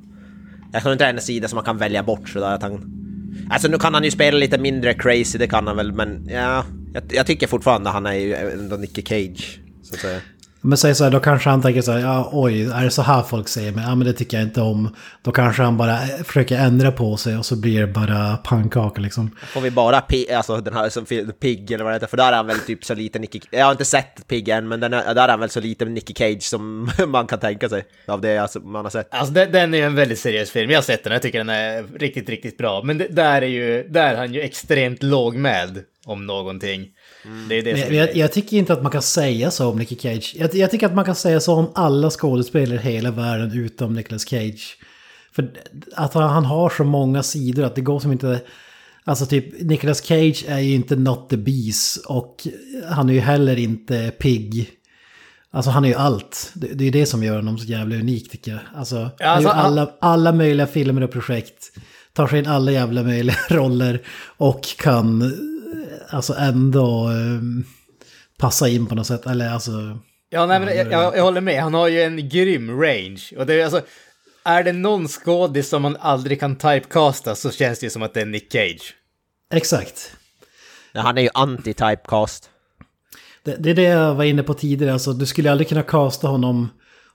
Speaker 3: jag tror inte det är en sida som man kan välja bort sådär att han... Alltså nu kan han ju spela lite mindre crazy, det kan han väl, men ja, jag, jag tycker fortfarande han är ju ändå Nicky Cage, så att säga.
Speaker 2: Men säg så här, då kanske han tänker så här, ja oj, är det så här folk säger mig? Ja men det tycker jag inte om. Då kanske han bara eh, försöker ändra på sig och så blir det bara pannkaka liksom.
Speaker 3: Får vi bara Pig, alltså den här som fi- Pig eller vad det heter, för där är han väl typ så lite Nicky... Jag har inte sett Pig än, men den är, där är han väl så lite Nicky Cage som <laughs> man kan tänka sig. Av det alltså, man har sett.
Speaker 1: Alltså den, den är ju en väldigt seriös film. Jag har sett den, jag tycker den är riktigt, riktigt bra. Men det, där är ju, där är han ju extremt låg med om någonting. Det är det
Speaker 2: Men
Speaker 1: som
Speaker 2: jag,
Speaker 1: är
Speaker 2: jag, tycker inte att man kan säga så om Nicky Cage. Jag, jag tycker att man kan säga så om alla skådespelare i hela världen utom Nicolas Cage. För att han, han har så många sidor att det går som inte... Alltså typ, Nicolas Cage är ju inte not the beast och han är ju heller inte pigg. Alltså han är ju allt. Det, det är det som gör honom så jävla unik tycker jag. Alltså,
Speaker 1: Ja,
Speaker 2: han
Speaker 1: alltså,
Speaker 2: gör alla, alla möjliga filmer och projekt. Tar sig in alla jävla möjliga <laughs> roller och kan alltså ändå eh, passa in på något sätt. Eller alltså...
Speaker 1: Ja, nej, men jag, jag, jag håller med. Han har ju en grym range. Och det är alltså, är det någon skådis som man aldrig kan typecasta så känns det ju som att det är Nick Cage.
Speaker 2: Exakt.
Speaker 3: Ja, han är ju anti-typecast.
Speaker 2: Det, det är det jag var inne på tidigare. Alltså, du skulle aldrig kunna casta honom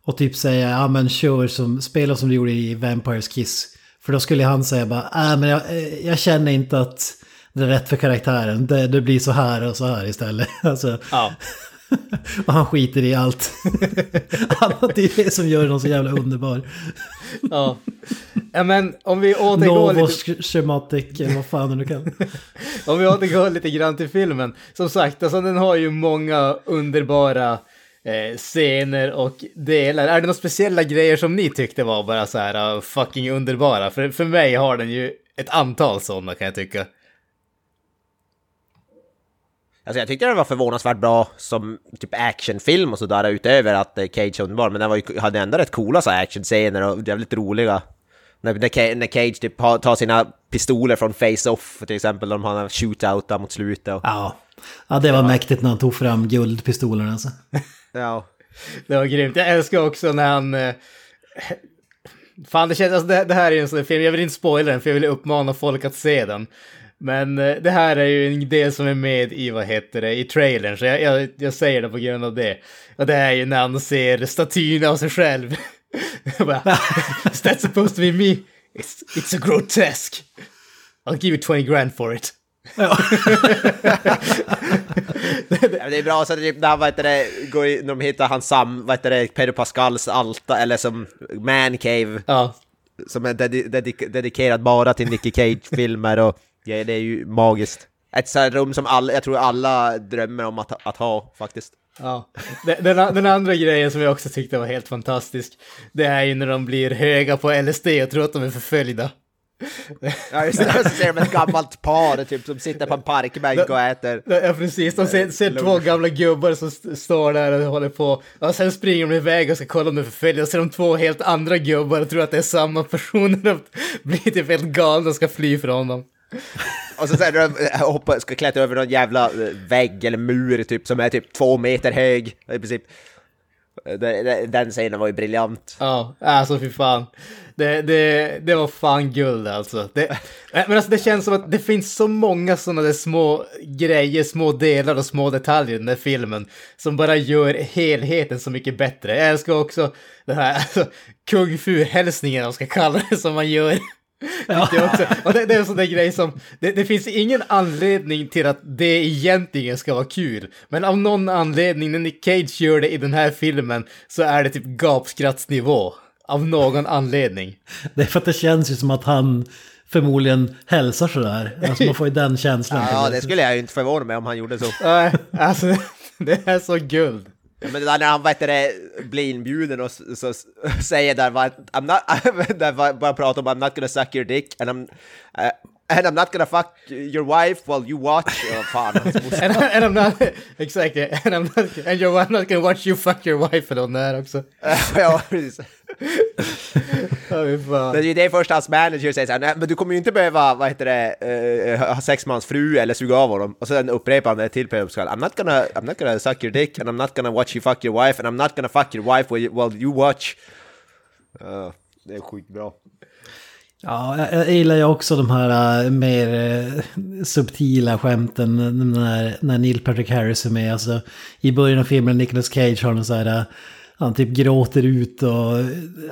Speaker 2: och typ säga ja men kör som, spela som du gjorde i Vampires Kiss. För då skulle han säga bara, äh, men jag, eh, jag känner inte att det är rätt för karaktären. Det, det blir så här och så här istället. <laughs> Alltså,
Speaker 1: Ja. <laughs>
Speaker 2: och han skiter i allt. <laughs> Annat är det som gör honom så jävla underbar.
Speaker 1: Ja, ja men om vi återgår lite...
Speaker 2: Novos schematic, eller vad fan du kan.
Speaker 1: Om vi återgår lite grann till filmen. Som sagt, alltså den har ju många underbara eh, scener och delar. Är det några speciella grejer som ni tyckte var bara så här uh, fucking underbara? För, för mig har den ju ett antal sådana kan jag tycka.
Speaker 3: Alltså jag tyckte det var förvånansvärt bra som typ actionfilm och sådär utöver att eh, Cage är underbar. Men den var ju, hade ändå rätt coola så actionscener och jävligt roliga. När, när, Ca- när Cage typ tar sina pistoler från Face-Off till exempel, de har en shootout där mot slutet. Och,
Speaker 2: Ja. ja, det var mäktigt när han tog fram guldpistolen alltså. <laughs>
Speaker 3: ja.
Speaker 1: Det var grymt. Jag älskar också när han... Eh, fan, det känns... Alltså det, det här är ju en sån där film, jag vill inte spoila den för jag vill uppmana folk att se den. Men eh, det här är ju en del som är med i, vad heter det, i trailern, så jag, jag, jag säger det på grund av det. Och det är ju när han ser statyn av sig själv. <laughs> Bara, <laughs> Is that supposed to be me? It's, it's a grotesque. I'll give you 20 grand for it.
Speaker 3: Ja, <laughs> det är bra så typ när han, vad heter det, går i, när de hittar hans sam, vad heter det, Pedro Pascals alta, eller som Man Cave,
Speaker 1: Ja,
Speaker 3: som är dedi dedikerad bara till Nicky Cage-filmer och ja, det är ju magiskt. Ett sånt rum som alla, jag tror alla drömmer om att, att ha faktiskt.
Speaker 1: Ja, den, den, andra grejen som jag också tyckte var helt fantastisk, det är ju när de blir höga på LSD och tror att de är förföljda.
Speaker 3: Ja just det, så ser de ett gammalt par typ som sitter på en parkbänk och äter.
Speaker 1: Ja precis, de ser, ser två gamla gubbar som st- står där och håller på. Och sen springer de iväg och ska kolla om de är förföljda. Och ser de två helt andra gubbar och tror att det är samma personer. <laughs> Och blir typ helt galna och ska fly från dem.
Speaker 3: Och så sen de eh, ska klättra över någon jävla eh, vägg eller mur typ som är typ två meter hög i princip. Eh, den scenen var ju briljant.
Speaker 1: Ja, alltså fy fan. Det, det, det var fan guld alltså. Det, men alltså det känns som att det finns så många sådana där små grejer, små delar och små detaljer i den där filmen som bara gör helheten så mycket bättre. Jag älskar också den här alltså, kung fu-hälsningen, om ska kalla det, som man gör. Det, är också, och det, det är en sån där grej som, det, det finns ingen anledning till att det egentligen ska vara kul. Men av någon anledning när Nick Cage gör det i den här filmen så är det typ gapskrattsnivå. Av någon anledning. <laughs>
Speaker 2: Det är för att det känns ju som att han förmodligen hälsar sådär. Alltså man får ju den <laughs> känslan.
Speaker 3: Ja, det skulle jag ju inte förvåna mig om han gjorde så.
Speaker 1: Nej, alltså <laughs> det är så guld.
Speaker 3: Men det där när han heter det, blir inbjuden och så, så, <laughs> säger där vad, I'm not, <laughs> där bara pratar om I'm not gonna suck your dick and I'm, uh, and I'm not gonna fuck your wife while you watch. Oh, fan, hans <laughs> morsa.
Speaker 1: And, and I'm not, exakt, and I'm not, and you're not gonna watch you fuck your wife eller något där också.
Speaker 3: ja, precis. Det är ju det först hans manager säger såhär, nej men du kommer ju inte behöva, vad heter det, eh, ha sex med hans fru eller suga av honom. Och sen upprepar han det till Pascal, I'm not gonna, I'm not gonna suck your dick and I'm not gonna watch you fuck your wife and I'm not gonna fuck your wife while you, watch. Ja, det är sjukt bra.
Speaker 2: Ja, jag, jag gillar ju också de här äh, mer äh, subtila skämten när, när Neil Patrick Harris är med. Alltså, I början av filmen Nicolas Cage har någon så här... äh, han typ gråter ut och...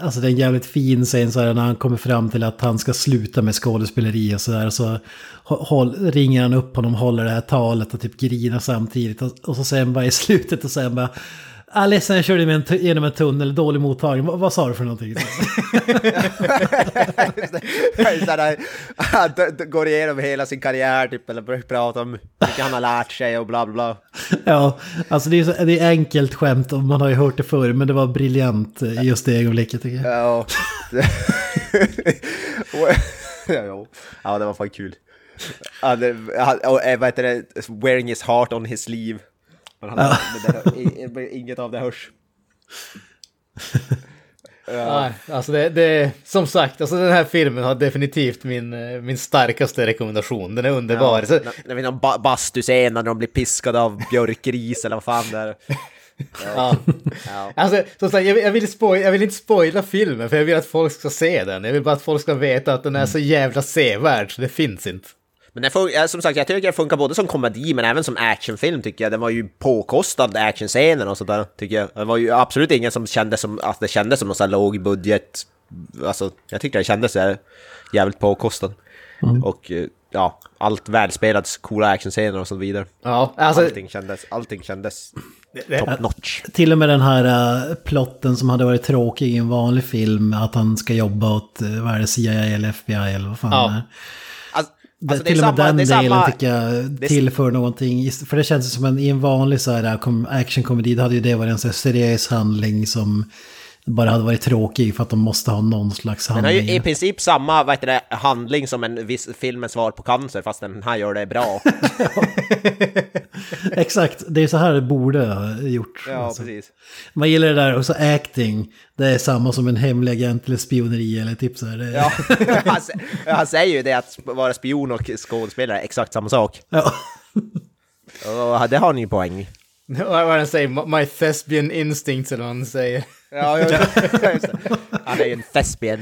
Speaker 2: Alltså det är en jävligt fin scen så här när han kommer fram till att han ska sluta med skådespeleri och sådär. Så håll, ringer han upp honom, håller det här talet och typ grinar samtidigt. Och, och så säger han bara i slutet och säger bara... Ah, ledsen, jag körde med en genom en tunnel, dålig mottagning. Vad, vad sa du för någonting? <laughs>
Speaker 3: Han går igenom hela sin karriär typ, eller börjar prata om mycket han har lärt sig och bla bla bla.
Speaker 2: Ja, alltså det är, så, det är enkelt skämt och man har ju hört det förr, men det var briljant i just det ögonblicket tycker jag.
Speaker 3: Ja. <laughs> ja, det var fan kul. Han, och, eh, vad heter det, wearing his heart on his sleeve. Men han, det där, inget av det hörs. <laughs>
Speaker 1: Nej, alltså det, det, som sagt, alltså den här filmen har definitivt min, eh, min starkaste rekommendation. Den är underbar. Så,
Speaker 3: När, vi någon ba bastuscen när de blir piskade av björkris eller vad fan det är. <laughs>
Speaker 1: ja.
Speaker 3: Ja.
Speaker 1: Alltså, som sagt, jag, vill- jag, vill spoil, jag vill inte spoila filmen för jag vill att folk ska se den. Jag vill bara att folk ska veta att den är så jävla sevärd så det finns inte.
Speaker 3: Men den fun- ja, som sagt, jag tycker den funkar både som komedi men även som actionfilm tycker jag. Den var ju påkostad actionscener och sådär tycker jag. Det var ju absolut ingen som kände som, att det kändes som någon sån här låg budget. Alltså, jag tycker det kändes jävligt påkostad. Och eh, ja, allt välspelat, coola actionscener och så vidare.
Speaker 1: Ja, alltså,
Speaker 3: Allting kändes, allting kändes
Speaker 1: det-
Speaker 3: top notch.
Speaker 2: Till och med den här äh, plotten som hade varit tråkig i en vanlig film, att han ska jobba åt, äh, vad är det, CIA eller FBI eller vad fan
Speaker 1: Ja.
Speaker 2: det är.
Speaker 3: Alltså,
Speaker 2: Det,
Speaker 3: det
Speaker 2: till och med
Speaker 3: samma-
Speaker 2: den
Speaker 3: det är
Speaker 2: delen
Speaker 3: samma-
Speaker 2: tycker jag
Speaker 3: det
Speaker 2: tillför någonting. För det känns som en, i en vanlig så här kom- actionkomedi, då hade ju det varit en så seriös handling som bara hade varit tråkig för att de måste ha någon slags
Speaker 3: Den har
Speaker 2: handling.
Speaker 3: ju i princip samma vad heter det, handling som en viss filmens svar på cancer fast den här gör det bra. <laughs> <laughs>
Speaker 2: Exakt, det är så här det borde ha gjort.
Speaker 3: Ja,
Speaker 2: alltså.
Speaker 3: precis.
Speaker 2: Man gillar det där också acting. Det är samma som en hemlig agent eller spioneri eller typ så här.
Speaker 3: Ja, <laughs> han, sä- han säger ju det att vara spion och skådespelare är exakt samma sak.
Speaker 2: Ja.
Speaker 3: Och det har ni ju poäng i.
Speaker 1: vad den säger, my thespian instincts eller vad han säger.
Speaker 3: Ja, <laughs> ja, just det. Han är ju en thespian.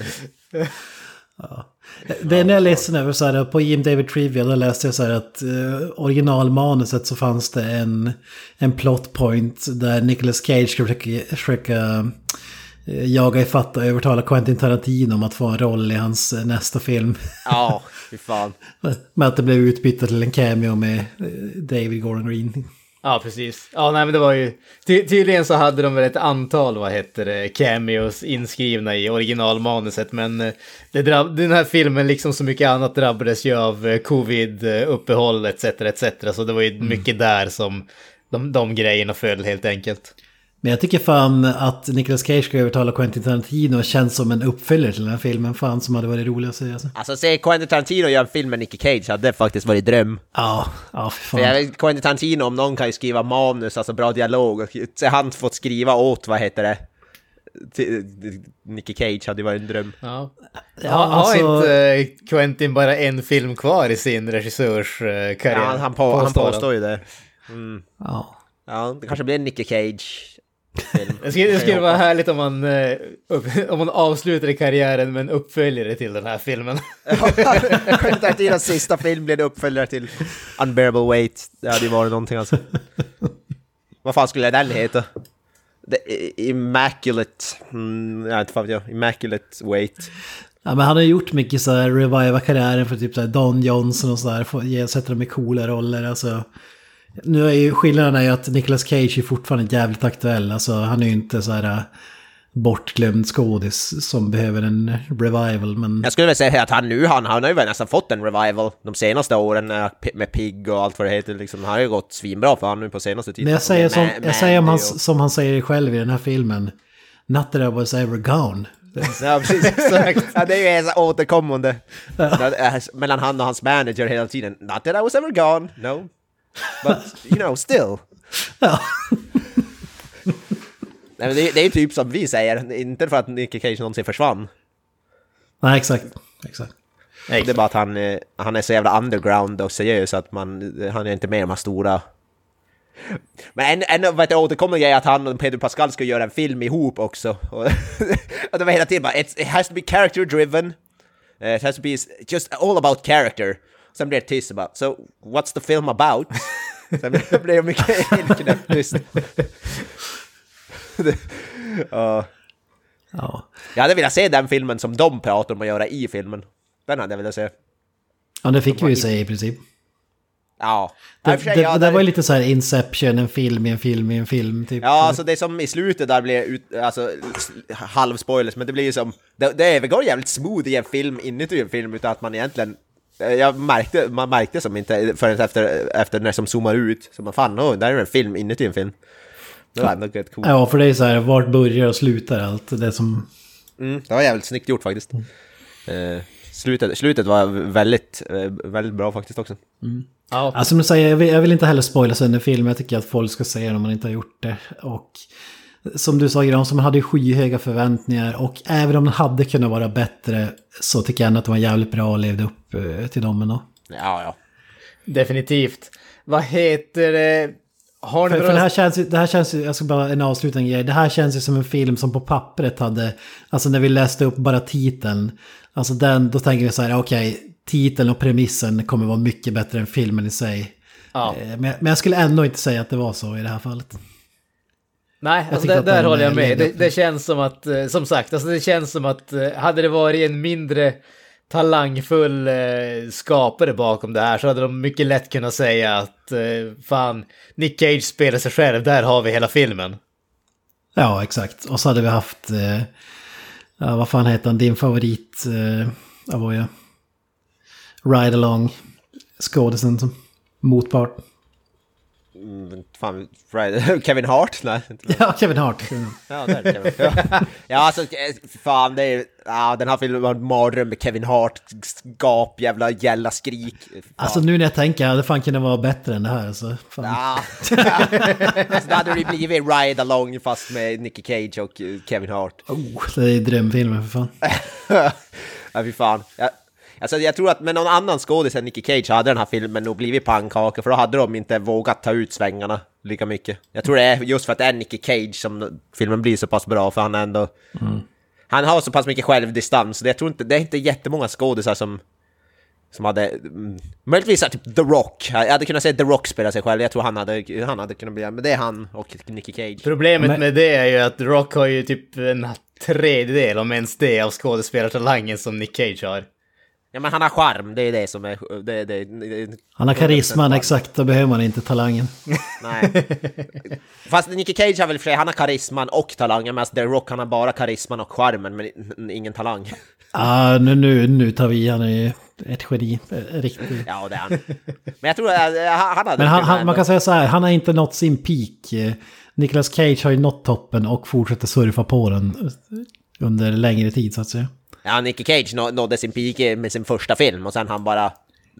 Speaker 2: Det enda jag ledsen över så här, på Jim David Trivia då läste jag så här att uh, originalmanuset så fanns det en, en plot point där Nicolas Cage ska försöka, försöka eh, jaga ifatt och övertala Quentin Tarantino om att få en roll i hans eh, nästa film.
Speaker 3: Ja, fy fan. <laughs>
Speaker 2: Med att det blev utbytt till en cameo med eh, David Gordon Green.
Speaker 1: Ja, precis. Ja, nej, men det var ju... Ty tydligen så hade de väl ett antal, vad heter det, cameos inskrivna i originalmanuset, men eh, det drabb- den här filmen, liksom så mycket annat, drabbades ju av eh, covid-uppehåll etc. etc. Så det var ju mycket där som de, de grejerna föll helt enkelt.
Speaker 2: Men jag tycker fan att Nicolas Cage ska övertala Quentin Tarantino känns som en uppföljare till den här filmen. Fan som hade varit rolig att se. Alltså.
Speaker 3: Alltså se Quentin Tarantino göra en film med Nicky Cage hade det faktiskt varit dröm.
Speaker 2: Ja, ja för
Speaker 3: För
Speaker 2: fan.
Speaker 3: jag vet, Quentin Tarantino om någon kan ju skriva manus, alltså bra dialog. Och så han fått skriva åt, vad heter det? Nicky Cage hade ju varit en dröm.
Speaker 1: Ja.
Speaker 2: Ja,
Speaker 1: har, har
Speaker 2: alltså-
Speaker 1: inte eh, Quentin bara en film kvar i sin regissörskarriär?
Speaker 3: Ja, han, på, han påstår ju det.
Speaker 2: Ja.
Speaker 3: Ja, det kanske blir en Nicky Cage. Film.
Speaker 1: Det skulle, det skulle vara härligt om man, eh, upp, <laughs> om man avslutade karriären med en uppföljare till den här filmen. <laughs>
Speaker 3: Tarantinos sista film blev en uppföljare till Unbearable Weight. Det hade ju varit någonting alltså. Vad fan skulle den heta? The Immaculate... Mm, jag vet inte fan jag. Immaculate Weight.
Speaker 2: Ja, men han har gjort mycket så här reviva karriären för typ så här Don Johnson och sådär. Sätta dem i coola roller. Alltså, nu är ju skillnaden är ju att Nicolas Cage är fortfarande jävligt aktuell. Alltså han är ju inte så här äh, bortglömd skådis som behöver en revival. Men
Speaker 3: Jag skulle väl säga att han nu, han, han har ju väl nästan fått en revival de senaste åren eh, med Pig och allt vad det heter. Liksom, han har ju gått svinbra för han nu på senaste tiden.
Speaker 2: men jag säger, som, jag säger han, som han säger själv i den här filmen. Not that I was ever gone. <laughs>
Speaker 3: Ja, precis. Exakt. ja, det är ju återkommande mellan han och hans manager hela tiden. Not that I was ever gone, no. But, you know, still. <laughs>
Speaker 2: Ja.
Speaker 3: Nej, men det, det är typ som vi säger, inte för att Nicky Cage någonsin försvann.
Speaker 2: Nej, exakt. exakt.
Speaker 3: Det är bara att han, eh, han är så jävla underground och seriös att man, han är inte med i de här stora... Men en, en heter det, återkommande grej är att han och Pedro Pascal ska göra en film ihop också. <laughs> Och, och det var hela tiden bara, it has to be character driven. Eh, It has to be just all about character. Sen blir det tyst och bara, so what's the film about? <laughs> Sen blir det mycket helt tyst. Det- Ja.
Speaker 2: Ja.
Speaker 3: Jag hade velat se den filmen som de pratar om att göra i filmen. Den hade jag velat se.
Speaker 2: ja, det fick vi ju säga i princip.
Speaker 3: Ja.
Speaker 2: Det, det, det
Speaker 3: där-
Speaker 2: var ju lite så här Inception, en film i en film i en film. Typ.
Speaker 3: Ja, alltså det som i slutet där blir ut, alltså s- halvspoilers, men det blir ju som, det, det övergår jävligt smooth i en film inuti en film utan att man egentligen jag märkte, man märkte som inte förrän efter, efter när det som zoomar ut, så man fan, oh, där är en film inuti en film. Det var ändå rätt coolt.
Speaker 2: Ja, för det är så här, vart börjar och slutar allt? Det som...
Speaker 3: Mm, det var jävligt snyggt gjort faktiskt. Eh, slutet, slutet var väldigt, eh, väldigt bra faktiskt också.
Speaker 1: Ja,
Speaker 2: Alltså, som du säger, jag vill, jag vill inte heller spoila sönder film. Jag tycker att folk ska se den om man inte har gjort det. Och som du sa Gran, som hade skyhöga förväntningar. Och även om den hade kunnat vara bättre så tycker jag ändå att den var jävligt bra och levde upp eh, till dem ändå.
Speaker 3: Ja, ja.
Speaker 1: definitivt. Vad heter det? Har ni
Speaker 2: För, för det här känns ju, det här känns ju, jag ska bara en avslutande grej. Det här känns ju som en film som på pappret hade, alltså när vi läste upp bara titeln. Alltså den, då tänker vi så här, okej, titeln och premissen kommer vara mycket bättre än filmen i sig.
Speaker 1: Ja.
Speaker 2: Eh, Men, men jag skulle ändå inte säga att det var så i det här fallet.
Speaker 1: Nej, alltså där, där håller jag med. Det, det känns som att, eh, som sagt, alltså det känns som att eh, hade det varit en mindre talangfull eh, skapare bakom det här så hade de mycket lätt kunnat säga att eh, fan, Nick Cage spelar sig själv, där har vi hela filmen.
Speaker 2: Ja, exakt. Och så hade vi haft, eh, ja, vad fan heter han, din favorit, eh, vad var jag? Ride Along, skådisen som motpart.
Speaker 3: Mm, fan. <laughs> Kevin Hart? Nej.
Speaker 2: Ja, Kevin Hart.
Speaker 3: Ja, där är Kevin. Ja, ja alltså, eh, fan, det är, ja, den här filmen var en mardröm med Kevin Hart, gap, jävla gälla skrik. Fan.
Speaker 2: Alltså nu när jag tänker, det hade fan kunnat vara bättre än det här. Alltså, fan.
Speaker 3: Ja. <laughs> alltså, då hade det blivit Ride Along fast med Nicky Cage och eh, Kevin Hart.
Speaker 2: Oh, det är drömfilmen för fan. <laughs>
Speaker 3: ja, fy fan. Ja. Alltså, jag tror att med någon annan skådis än Nicky Cage hade den här filmen nog blivit pannkaka, för då hade de inte vågat ta ut svängarna lika mycket. Jag tror det är just för att det är Nicky Cage som filmen blir så pass bra, för han är ändå... Han har så pass mycket självdistans, så jag tror inte, det är inte jättemånga skådisar som... Som hade... Mm, möjligtvis typ The Rock. Jag hade kunnat se The Rock spela sig själv, jag tror han hade, han hade kunnat bli... Men det är han och Nicky Cage.
Speaker 1: Problemet
Speaker 2: Men-
Speaker 1: med det är ju att Rock har ju typ en tredjedel, om ens det, av skådespelartalangen som Nick Cage har.
Speaker 3: Ja men han har charm, det är det som är... Det, det, det,
Speaker 2: Han har karisman, exakt, då behöver man inte talangen. <laughs>
Speaker 3: Nej. Fast Nicky Cage har väl sig, han har karisman och talangen medan The Rock han har bara karisman och charmen men ingen talang.
Speaker 2: Ah, nu, nu, nu tar vi i, han är ett geni, eh, riktigt.
Speaker 3: Ja det är han. Men jag tror att eh, han hade...
Speaker 2: Men han, han, man kan säga så här, han har inte nått sin peak. Eh, Nicolas Cage har ju nått toppen och fortsätter surfa på den eh, under längre tid så att säga.
Speaker 3: Ja, Nicky Cage nå- nådde sin peak med sin första film och sen han bara...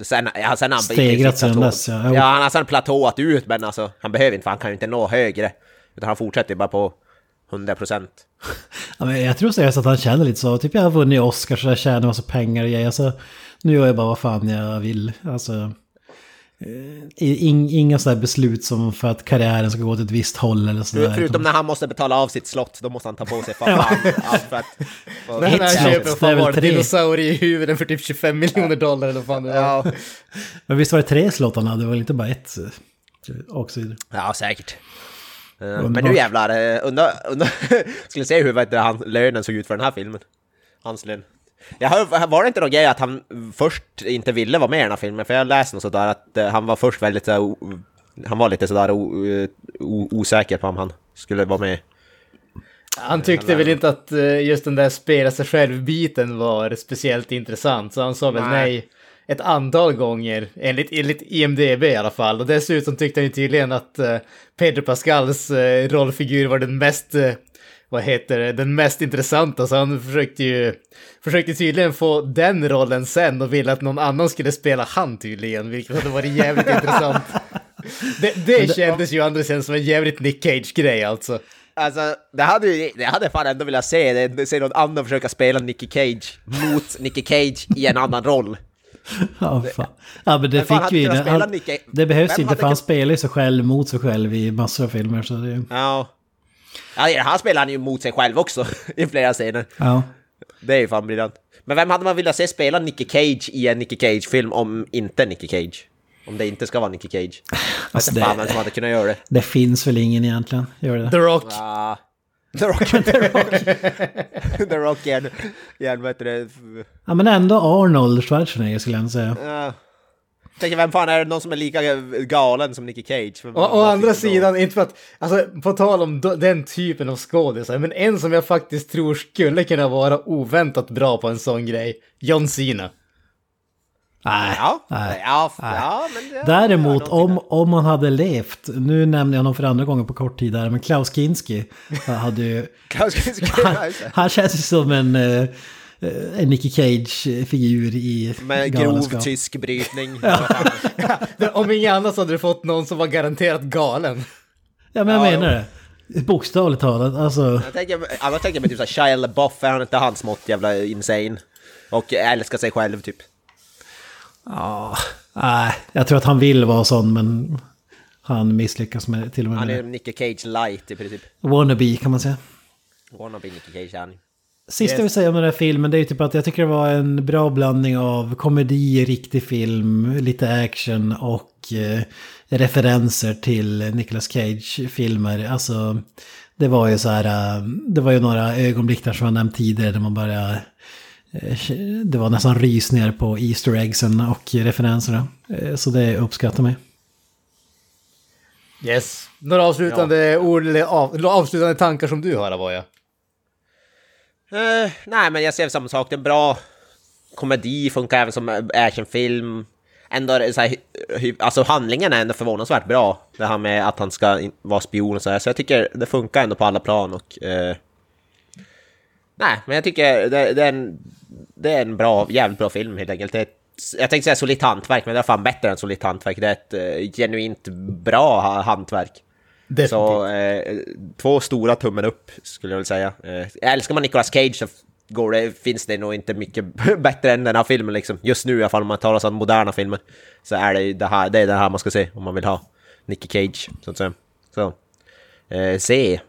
Speaker 3: Sen, ja, sen han
Speaker 2: Stegrat
Speaker 3: platå-
Speaker 2: dess, ja. Jo.
Speaker 3: Ja, han har sen platåat ut men alltså han behöver inte för han kan ju inte nå högre. Utan han fortsätter bara på 100 procent. <laughs>
Speaker 2: Ja, men jag tror seriöst att han känner lite så. Typ jag har vunnit Oscars och jag tjänar massa pengar och grejer. Alltså, nu gör jag bara vad fan jag vill. Alltså, inga sådana beslut som för att karriären ska gå åt ett visst håll eller sådär.
Speaker 3: Förutom när han måste betala av sitt slott, då måste han ta på sig fan <laughs> allt för att... för-
Speaker 1: När han
Speaker 2: Ett
Speaker 1: köper
Speaker 2: slott,
Speaker 1: fan
Speaker 2: det är väl
Speaker 1: var
Speaker 2: tre.
Speaker 1: dinosaurie i huvudet för typ 25 miljoner dollar eller fan det.
Speaker 3: Ja,
Speaker 2: Men visst var det tre slott han hade? Det var väl inte bara ett? eh, Också.
Speaker 3: ja säkert. Eh, Men
Speaker 2: Underbart.
Speaker 3: nu jävlar, eh, undrar... undrar <laughs> skulle se hur vet du, han, lönen såg ut för den här filmen. Hans lön. Jag hör, var det inte någon grej att han först inte ville vara med i den här filmen? För jag läste något sådär att eh, han var först väldigt så Han var lite sådär o, o, osäker på om han skulle vara med.
Speaker 1: Han tyckte väl inte att eh, just den där spela sig själv-biten var speciellt intressant, så han sa väl
Speaker 3: Nej.
Speaker 1: nej ett antal gånger, enligt, enligt IMDB i alla fall. Och dessutom tyckte han ju tydligen att eh, Pedro Pascals eh, rollfigur var den mest, eh, vad heter det, den mest intressanta, så han försökte ju, försökte tydligen få den rollen sen och ville att någon annan skulle spela han tydligen, vilket hade varit jävligt <laughs> intressant. Det, det kändes ju andra sidan som en jävligt Nick Cage-grej alltså.
Speaker 3: Alltså, det hade, ju, det hade jag fan ändå velat se, det, se någon annan försöka spela Nicky Cage mot Nicky Cage i en annan roll. <laughs>
Speaker 2: Ja, fan. ja men det
Speaker 3: Men
Speaker 2: fick vi. Det, han, det behövs
Speaker 3: Vem
Speaker 2: inte för han
Speaker 3: kunnat-
Speaker 2: spelar ju sig själv mot sig själv i massor av filmer. Så det,
Speaker 3: Ja. Ja, han spelar han ju mot sig själv också <laughs> i flera scener.
Speaker 2: ja.
Speaker 3: Det är ju fan briljant. Men vem hade man velat se spela Nicky Cage i en Nicky Cage-film om inte Nicky Cage? Om det inte ska vara Nicky Cage.
Speaker 2: Alltså,
Speaker 3: fan
Speaker 2: det-
Speaker 3: vem som hade kunnat göra det.
Speaker 2: det finns väl ingen egentligen. Gör det?
Speaker 1: The Rock.
Speaker 3: Ah. The Rock. <laughs> The Rock. The Rock igen. Det?
Speaker 2: Ja men ändå Arnold Schwarzenegger skulle jag säga.
Speaker 3: Ja. Tänker vem fan är det någon som är lika galen som Nicky Cage? Vem-
Speaker 1: Å, å andra
Speaker 3: då?
Speaker 1: sidan, inte för att, alltså på tal om do- den typen av skådisar, men en som jag faktiskt tror skulle kunna vara oväntat bra på en sån grej, John Cena.
Speaker 2: Nej.
Speaker 3: Ja,
Speaker 2: Nej.
Speaker 3: ja, ja, men det-
Speaker 2: Däremot
Speaker 3: det är någonting
Speaker 2: om, om han hade levt, nu nämner jag honom för andra gången på kort tid här, men Klaus Kinski hade ju...
Speaker 3: där. Vi ska-
Speaker 2: Han, han känns ju som en, eh, en Nicky Cage-figur i
Speaker 3: Med grov
Speaker 2: galenskap.
Speaker 3: tysk brytning.
Speaker 1: Det- <laughs> Om inget annat så hade du fått någon som var garanterat galen.
Speaker 2: Ja men jag
Speaker 3: Ja,
Speaker 2: menar det. Bokstavligt talat, alltså.
Speaker 3: Jag tänker, jag tänker mig typ såhär Shia LaBeouf, är han inte han smått jävla insane? Och älskar sig själv typ.
Speaker 2: Ja, nej, jag tror att han vill vara sån men han misslyckas med till och med
Speaker 3: Han är. Nicky Cage light i princip.
Speaker 2: Wannabe kan man säga.
Speaker 3: Wannabe Nicky Cage är han.
Speaker 2: Sista jag vill säga om den här filmen det är ju typ att jag tycker det var en bra blandning av komedi, riktig film, lite action och eh, referenser till Nicolas Cage-filmer. Alltså, det var ju så här, eh, det var ju några ögonblick där som jag nämnt tidigare där man bara... eh, Det var nästan rysningar på Easter eggsen och referenserna. Eh, Så det uppskattar mig.
Speaker 1: Yes. Några avslutande ord eller av, avslutande tankar som du har, Avoya?
Speaker 3: Uh, nej, men jag ser samma sak. Det är bra komedi, funkar även som eh, actionfilm. Ändå är det så här, alltså handlingen är ändå förvånansvärt bra. Det här med att han ska vara spion och så här. Så jag tycker det funkar ändå på alla plan och... Eh, nej, men jag tycker det, det, är en, det är en bra, jävligt bra film helt enkelt. Det är ett, jag tänkte säga solitt hantverk, men det är fan bättre än solitt hantverk. Det är ett eh, genuint bra hantverk.
Speaker 1: Definitivt.
Speaker 3: Så eh, två stora tummen upp skulle jag vilja säga. Eh, älskar man Nicolas Cage så går det, finns det nog inte mycket <laughs> bättre än den här filmen liksom. Just nu i alla fall om man talar om moderna filmer. Så är det det här, det är det här man ska se om man vill ha Nicky Cage så att säga. Så eh, se,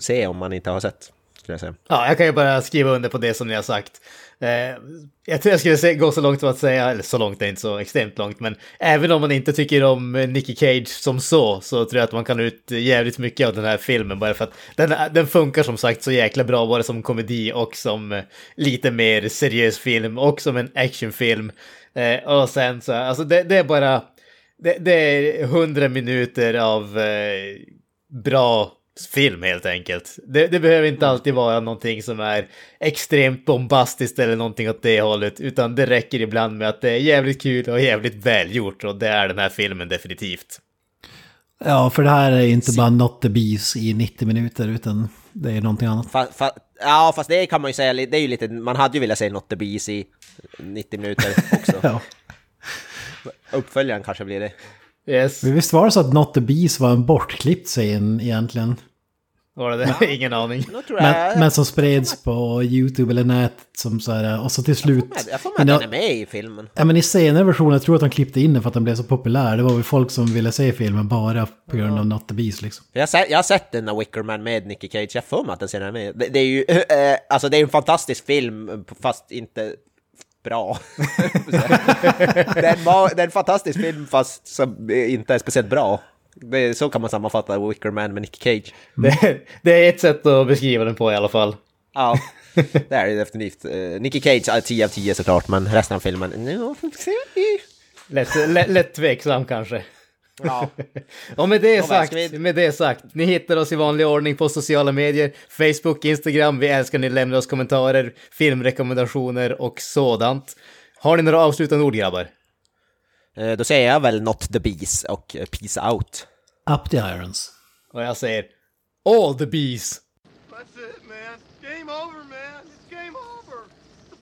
Speaker 3: se om man inte har sett. jag.
Speaker 1: Ja, jag kan ju bara skriva under på det som ni har sagt. Eh, jag tror jag skulle gå så långt som att säga, eller så långt, är inte så extremt långt, men även om man inte tycker om eh, Nicky Cage som så, så tror jag att man kan ut jävligt mycket av den här filmen, bara för att den, den funkar som sagt så jäkla bra, både som komedi och som eh, lite mer seriös film, och som en actionfilm. Och sen så, alltså det, det är bara, det, det är hundra minuter av bra film helt enkelt. Det, det, behöver inte alltid vara någonting som är extremt bombastiskt eller någonting åt det hållet, utan det räcker ibland med att det är jävligt kul och jävligt välgjort och det är den här filmen definitivt.
Speaker 2: Ja, för det här är inte bara Not the Bees i 90 minuter, utan det är någonting annat.
Speaker 3: Fa, fa, ja, fast det kan man ju säga, det är ju lite, man hade ju velat se Not the Bees i 90 minuter <laughs> också.
Speaker 2: ja.
Speaker 3: Uppföljaren kanske blir det.
Speaker 1: Yes.
Speaker 2: Men visst var det så att Not the Bees var en bortklippt scen egentligen?
Speaker 1: Var det det? Ingen aning.
Speaker 2: Men, men som spreds på YouTube eller nätet som så här, och så till slut...
Speaker 3: Jag får med att den är med i filmen.
Speaker 2: Ja men i senare versioner, jag tror att de klippte in den för att den blev så populär. Det var väl folk som ville se filmen bara på grund av Not the Beast liksom.
Speaker 3: Jag har, sett, jag har sett den där Wickerman med Nicky Cage, jag får mig att den ser med. Det, det är ju, äh, <laughs> alltså det är en fantastisk film, fast inte bra. det, är en, det är en fantastisk film fast som inte är speciellt bra. Det, så kan man sammanfatta Wickerman med Nick Cage.
Speaker 1: Mm. <laughs> Det, det, är ett sätt att beskriva den på i alla fall.
Speaker 3: Ja, <laughs> det är det definitivt. Uh, Nicky Cage, 10 av 10 såklart, men resten av filmen... No,
Speaker 1: lätt, lätt, lätt tveksam kanske. Ja. <laughs> och med det, sagt, med det sagt, ni hittar oss i vanlig ordning på sociala medier, Facebook, Instagram, vi älskar ni lämnar oss kommentarer, filmrekommendationer och sådant. Har ni några avslutande ord grabbar?
Speaker 3: Då säger jag väl Not the Bees och Peace Out.
Speaker 2: Up the irons.
Speaker 1: Och jag säger All the bees.
Speaker 8: That's it, man. Game over.